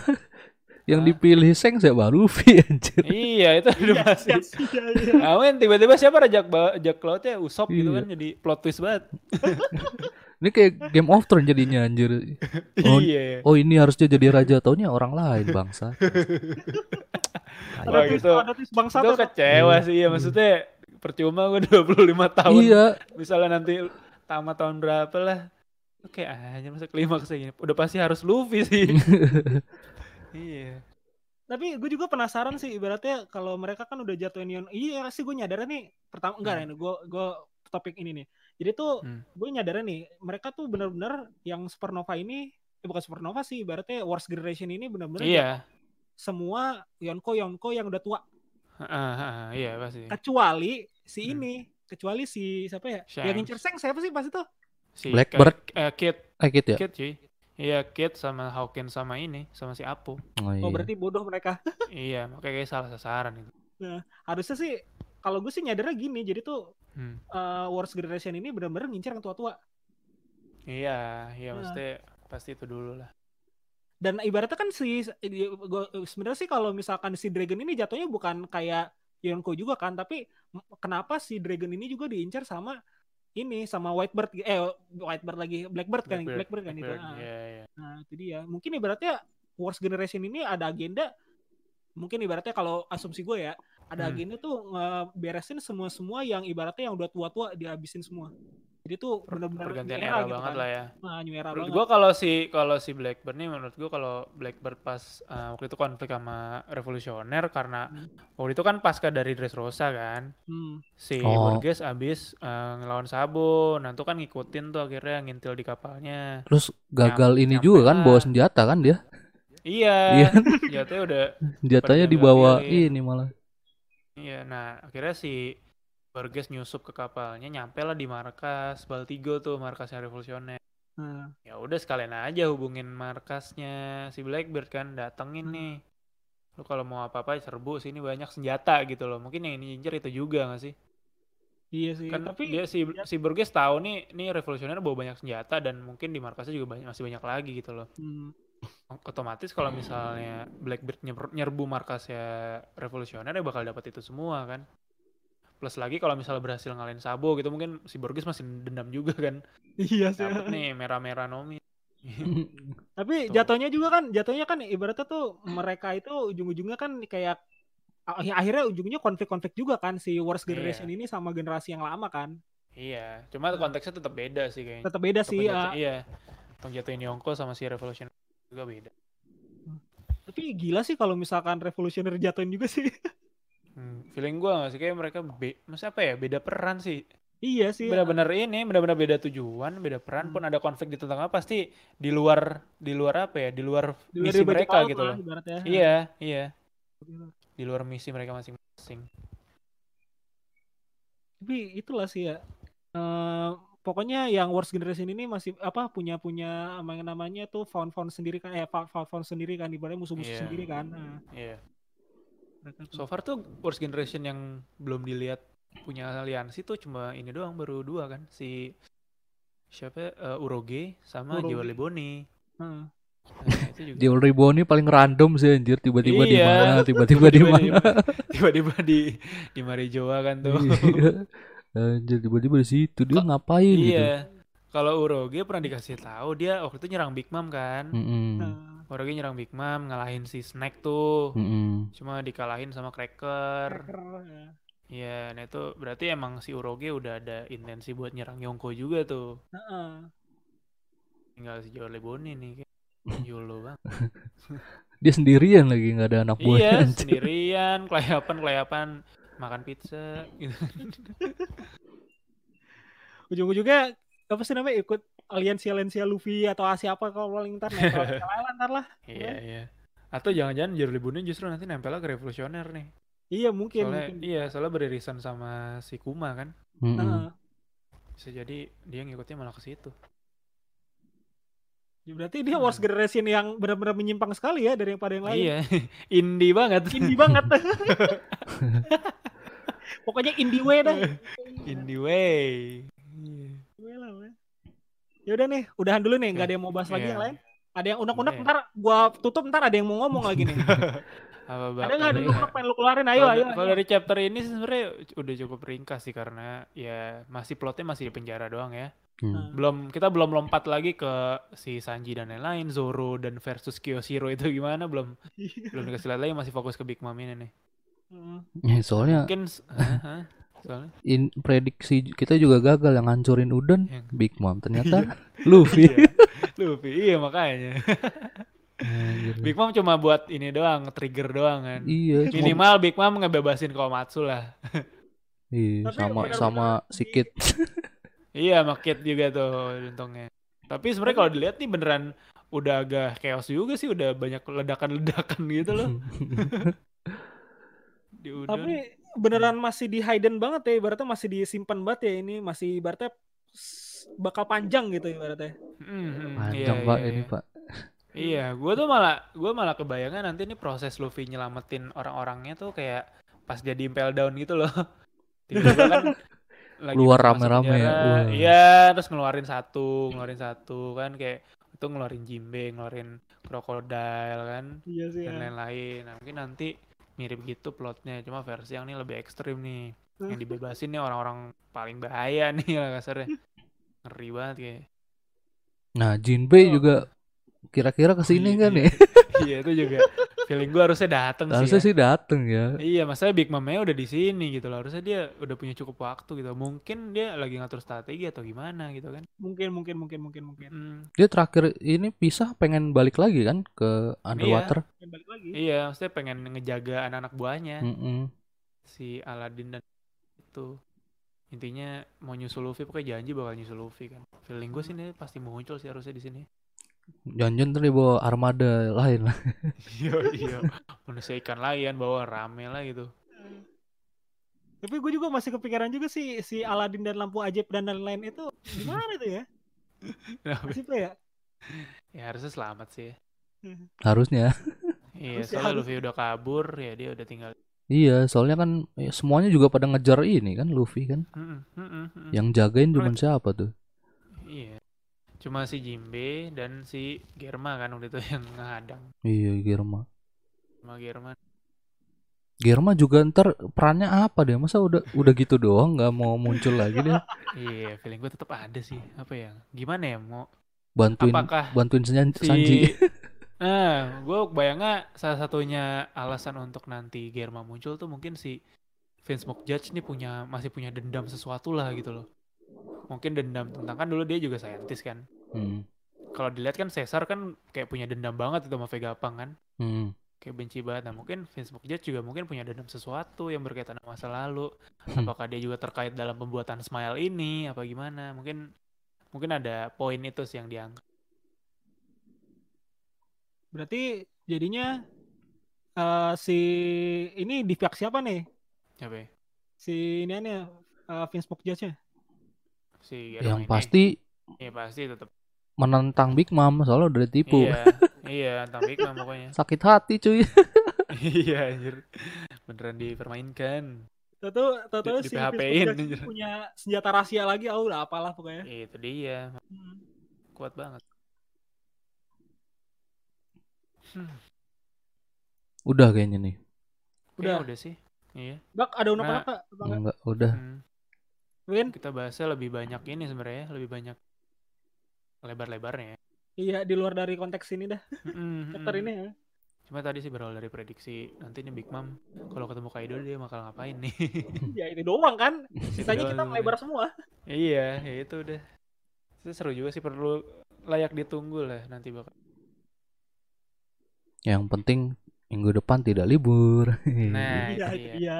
yang dipilih Seng siapa Luffy anjir. iya, itu udah Iya, pasti. iya, iya, iya. Amin, tiba-tiba siapa rajak ba- Jack Lautnya Usop gitu Iya. kan jadi plot twist banget. Ini kayak Game of Thrones jadinya anjir. Oh, iya. oh ini harusnya jadi raja taunya orang lain bangsa. twist gitu. bangsa Itu tuh kecewa Iya. sih ya maksudnya percuma gue 25 tahun Iya, misalnya nanti tamat tahun berapa lah oke aja masa klimaks gini udah pasti harus Luffy sih iya tapi gue juga penasaran sih ibaratnya kalau mereka kan udah jatuhin Yon iya sih gue nyadar nih pertama enggak Hmm. nih gue gue topik ini nih jadi tuh Hmm. gue nyadar nih mereka tuh benar-benar yang supernova ini eh, bukan supernova sih ibaratnya Wars Generation ini benar-benar iya semua Yonko Yonko yang udah tua ah, ah, iya pasti kecuali si Hmm. ini kecuali si siapa ya Shanks. yang ngincer Seng siapa sih pas itu si Blackbird. eh, Kid eh gitu ya. Kid cuy iya Kid sama Hawkins sama ini sama si Apu Oh, iya. oh berarti bodoh mereka iya makanya kayak salah sasaran itu harusnya sih kalau gue sih nyadarnya gini jadi tuh Hmm. eh, Wars Generation ini benar-benar ngincer yang tua-tua iya iya Nah. maksudnya pasti itu dulu lah dan ibaratnya kan si sebenarnya sih kalau misalkan si Dragon ini jatuhnya bukan kayak Yonko juga kan tapi kenapa si Dragon ini juga diincar sama ini sama Whitebird eh Whitebird lagi Blackbird kan Blackbird, Blackbird kan itu Blackbird, Ah. iya iya nah itu dia mungkin ibaratnya Wars Generation ini ada agenda mungkin ibaratnya kalau asumsi gue ya ada Hmm. agennya tuh ngeberesin semua-semua yang ibaratnya yang udah tua-tua dihabisin semua. Jadi tuh benar-benar pergantian new era gitu banget kan. lah ya. Nah, new era Menurut banget. gua kalau si kalau si Blackbird nih menurut gua kalau Blackbird pas uh, waktu itu konflik sama revolusioner karena Hmm. waktu itu kan pasca dari Dressrosa kan Hmm. si Oh. Burgess abis uh, ngelawan Sabo nah itu kan ngikutin tuh akhirnya ngintil di kapalnya Terus gagal Nyam- ini juga kan bawa senjata kan dia. iya Iya kan? jatuhnya udah Senjatanya dibawa ini malah. Iya nah akhirnya si Burgess nyusup ke kapalnya nyampe lah di markas Baltigo tuh markasnya revolusioner. Nah, ya udah sekalian aja hubungin markasnya si Blackbird kan datengin Hmm. nih. Lu kalau mau apa-apa serbu sini banyak senjata gitu loh. Mungkin yang ini incer itu juga gak sih? Iya sih. kan Tapi dia si si Burgess tahu nih nih revolusioner bawa banyak senjata dan mungkin di markasnya juga banyak, masih banyak lagi gitu loh. Hmm, otomatis kalau misalnya Blackbird nyer- nyerbu markasnya revolusioner ya bakal dapat itu semua kan plus lagi kalau misalnya berhasil ngalahin Sabo gitu mungkin si Burgess masih dendam juga kan iya sih. dapat nih merah-merah nomi Tapi Tuh. jatuhnya juga kan, jatuhnya kan ibaratnya tuh mereka itu ujung-ujungnya kan kayak ya akhirnya ujungnya konflik-konflik juga kan si Wars Iya. Generation ini sama generasi yang lama kan. Iya, cuma konteksnya tetap beda sih kayaknya. Tetap beda Untuk sih. ah. iya. Untuk jatuhin Yongko sama si Revolution juga beda. Tapi gila sih kalau misalkan Revolutioner jatuhin juga sih. Hmm, feeling gua gak sih kayak mereka be maksudnya apa ya? Beda peran sih. iya sih. Benar-benar ini, benar-benar beda tujuan, beda peran Hmm. pun ada konflik di tengah pasti di luar di luar apa ya? Di luar Di luar misi mereka gitu lah, loh. ibaratnya. Iya, iya. Di luar misi mereka masing-masing. Tapi itulah sih ya. Eh, pokoknya yang Wars Generation ini masih apa punya punya apa yang namanya tuh found found sendiri kan eh found found sendiri kan ibaratnya musuh-musuh Iya. sendiri kan. Nah, Iya. mereka tuh. So far tuh Worst Generation yang belum dilihat punya aliansi tuh cuma ini doang baru dua kan si siapa eh, Uroge sama Uroge. Leboni. Heeh. Nah, itu juga. Jewel Riboni paling random sih anjir tiba-tiba di Iya. mana tiba-tiba di mana. Tiba-tiba di di Marijoa kan tuh. Iya. Anjir tiba-tiba di situ dia ngapain gitu. iya. Kalau Uroge pernah dikasih tahu dia waktu itu nyerang Big Mom kan. Mm-mm. Nah, Uroge nyerang Big Mom ngalahin si Snack tuh. Mm-mm. Cuma dikalahin sama Cracker. Cracker, ya. Iya, nah itu berarti emang si Uroge udah ada intensi buat nyerang Yongko juga tuh. Heeh. Tinggal si Jiwa Leboni nih kayak Yolo banget. Dia sendirian lagi nggak ada anak buahnya. iya, sendirian, kelayapan, kelayapan makan pizza gitu. Ujung-ujungnya apa sih namanya ikut aliansi-aliansi Luffy atau siapa kalau paling ntar nempel ntar lah. iya, iya. Atau jangan-jangan Jiwa Leboni justru nanti nempel ke revolusioner nih. Iya mungkin. Soalnya mungkin. iya, soalnya beririsan sama si Kuma kan. Mm-mm. Heeh. Bisa jadi dia ngikutnya malah ke situ. Ya, berarti dia Wars Generation yang benar-benar menyimpang sekali ya daripada yang lain. Iya, indie banget. Indie banget. Pokoknya indie way dah. indie way. Ya udah nih, udahan dulu nih, nggak ada yang mau bahas lagi Iya. yang lain. Ada yang unek-unek Iya. ntar gua tutup ntar ada yang mau ngomong lagi nih. Apa ada bakal nggak ada unek pengen lu keluarin ayo Kalau- ayo. Kalau dari chapter ini sebenarnya udah cukup ringkas sih karena ya masih plotnya masih di penjara doang ya. Hmm. Belum kita belum lompat lagi ke si Sanji dan lain-lain, Zoro dan versus Kyoshiro itu gimana belum belum dikasih lihat lagi masih fokus ke Big Mom ini nih. Heeh. Ya, soalnya Mungkin soalnya in, prediksi kita juga gagal yang ngancurin Udon Yang- Big Mom ternyata Luffy. Iya. Luffy, iya makanya. Anjir. Big Mom cuma buat ini doang, trigger doang kan. Iya, cuma- Minimal Big Mom ngebebasin Komatsu lah. iya Tapi sama benar-benar sama di- si Kid. Iya, sama Kid juga tuh untungnya. Tapi sebenarnya kalau dilihat nih beneran udah agak chaos juga sih, udah banyak ledakan-ledakan gitu loh. Di udon. Tapi beneran masih di hidden banget ya, ibaratnya masih disimpan banget ya ini, masih ibaratnya bakal panjang gitu ibaratnya. Hmm, hmm, Panjang iya, pak iya, ini pak. Iya, gue tuh malah gue malah kebayangnya nanti nih proses Luffy nyelamatin orang-orangnya tuh kayak pas jadi impel down gitu loh. Tiba-tiba kan lagi Keluar masuk rame-rame ya. Iya, terus ngeluarin satu, ngeluarin satu kan kayak itu ngeluarin Jimbe, ngeluarin Crocodile kan Iya sih dan ya. lain-lain. Nah, mungkin nanti mirip gitu plotnya, cuma versi yang ini lebih ekstrim nih. Yang Hmm. dibebasin nih orang-orang paling bahaya nih lah kasarnya. Ngeri banget kayak. Nah Jinbei Oh. juga kira-kira ke sini Iya, kan iya. ya? Iya itu juga Feeling gue harusnya dateng sih. Harusnya ya. sih dateng ya. Iya, masalahnya Big Mom-nya udah di sini gitu loh. Harusnya dia udah punya cukup waktu gitu. Mungkin dia lagi ngatur strategi atau gimana gitu kan. Mungkin mungkin mungkin mungkin mungkin. Hmm, Dia terakhir ini pisah pengen balik lagi kan ke underwater. Dan balik lagi. iya, maksudnya pengen ngejaga anak-anak buahnya. Mm-mm. Si Aladdin dan itu. Intinya mau nyusul Luffy pokoknya janji bakal nyusul Luffy kan. Feeling gue sih ini pasti muncul sih harusnya di sini. Jangan ntar dia bawa armada lain lah. Iya, iya. Manusia ikan layan bawa rame lah gitu. Tapi gue juga masih kepikiran juga sih si Aladdin dan lampu ajaib dan lain-lain itu gimana tuh ya? Masih ya? ya harusnya selamat sih. ya. Harusnya. Iya, Harusnya soalnya harus. Luffy udah kabur, ya dia udah tinggal. Iya, soalnya kan ya, semuanya juga pada ngejar ini kan Luffy kan. Mm-mm, mm-mm, mm-mm. Yang jagain cuma siapa tuh? Cuma si Jimbe dan si Germa kan waktu itu yang ngehadang. Iya, Germa. Sama Germa. Germa juga ntar perannya apa deh? Masa udah udah gitu doang nggak mau muncul lagi dia? Iya, feeling gue tetap ada sih. Apa ya? Gimana ya mau Bantuin apakah bantuin si Sanji. Nah, gue bayangnya salah satunya alasan untuk nanti Germa muncul tuh mungkin si Vince McJudge nih punya masih punya dendam sesuatu lah gitu loh. Mungkin dendam tentang kan dulu dia juga saintis kan. Hmm. Kalau dilihat kan Caesar kan kayak punya dendam banget itu sama Vegapunk kan. Hmm. kayak benci banget. Nah mungkin Vince McJudge juga mungkin punya dendam sesuatu yang berkaitan sama masa lalu. Hmm. Apakah dia juga terkait dalam pembuatan Smile ini? Apa gimana? Mungkin mungkin ada poin itu sih yang diangkat. Berarti jadinya eh, si ini di pihak siapa nih? Apa ya? Si ini aneh uh, Vince McJudge-nya. Si Yang Germa ini. pasti Iya pasti tetap. menentang Big Mom soalnya udah ditipu. Iya, iya, tentang Big Mom pokoknya. Sakit hati cuy. iya, anjir. Beneran dipermainkan. Tahu tahu si anjir. punya senjata rahasia lagi, oh udah apalah pokoknya. Itu dia, Hmm. kuat banget. Hmm, Udah kayaknya nih. kayaknya Udah. udah sih. Iya. Bak ada Nah, apa? Enggak? Enggak, udah. Hmm. Win? Kita bahasnya lebih banyak ini sebenarnya, lebih banyak lebar-lebarnya ya. Iya, di luar dari konteks ini dah. Mm-mm, Chapter ini ya. Cuma tadi sih berawal dari prediksi nanti nih Big Mom kalau ketemu Kaido dia bakal ngapain nih. Ya itu doang kan. Sisanya kita melebar semua. iya, ya itu udah. Itu seru juga sih perlu layak ditunggu lah nanti bakal. Yang penting minggu depan tidak libur. Nah, Iya, itu dia. iya.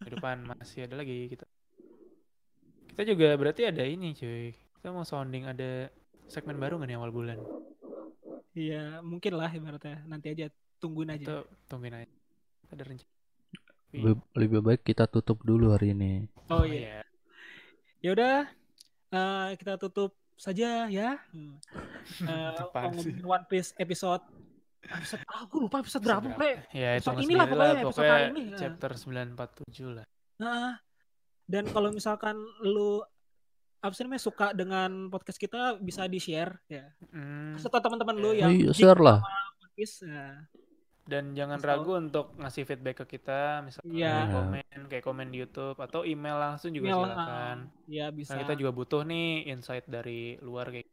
Ke depan masih ada lagi kita. Kita juga berarti ada ini cuy. Kita mau sounding ada segmen baru nggak nih awal bulan? Iya, mungkin lah ibaratnya. Nanti aja tungguin aja. Itu tungguin aja. Ada rencana. lebih, lebih baik kita tutup dulu hari ini. Oh iya. Ya udah, eh, kita tutup saja ya. Hmm. Eh, ngomongin One Piece episode episode ah gue lupa episode berapa, Bre. Ya itu Episode inilah pokoknya, episode hari ini, chapter 947 lah. Nah, dan kalau misalkan lu apa sih namanya suka dengan podcast kita bisa di share ya. Hmm. Serta teman-teman lu Iya. yang Iya, geek share lah. Piece. Nah, Dan jangan tahu. ragu untuk ngasih feedback ke kita, misalnya Iya. komen, kayak komen di YouTube atau email langsung juga email, silakan. ah, ya bisa. Karena kita juga butuh nih insight dari luar kayak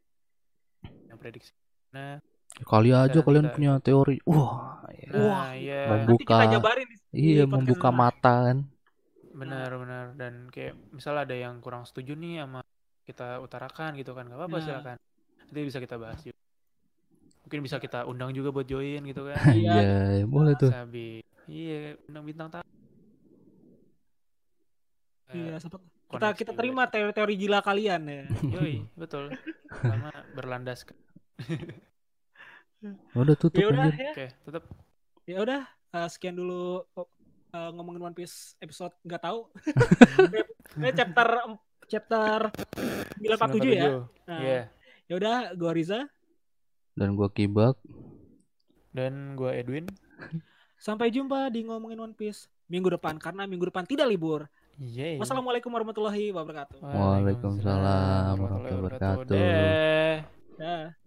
yang prediksi. Nah, Kali aja kalian kita- punya teori. Wah, ya. nah Wah, iya, Membu- Nanti kita Membuka- jabarin di- iya podcast membuka mata kan. Benar-benar dan kayak misalnya ada yang kurang setuju nih sama kita utarakan gitu kan, nggak apa-apa Nah. silakan. Nanti bisa kita bahas juga. Mungkin bisa kita undang juga buat join gitu kan. Iya. Iya, boleh tuh. Sabi. Iya, undang bintang tamu. Iya, sempat kita kita terima teori-teori gila kalian ya. Yoi, betul. Sama berlandaskan. Udah tutup ya udah ya. Oke, tetap Ya udah eh, sekian dulu eh, ngomongin One Piece episode nggak tahu. Ini chapter chapter 947 ya. Nah, Iya. Ya udah, gua Riza. Dan gua kibak. Dan gua Edwin. Sampai jumpa di ngomongin One Piece minggu depan karena minggu depan tidak libur. Yeay. Wassalamualaikum warahmatullahi wabarakatuh. Waalaikumsalam warahmatullahi wabarakatuh. Deh. Dah.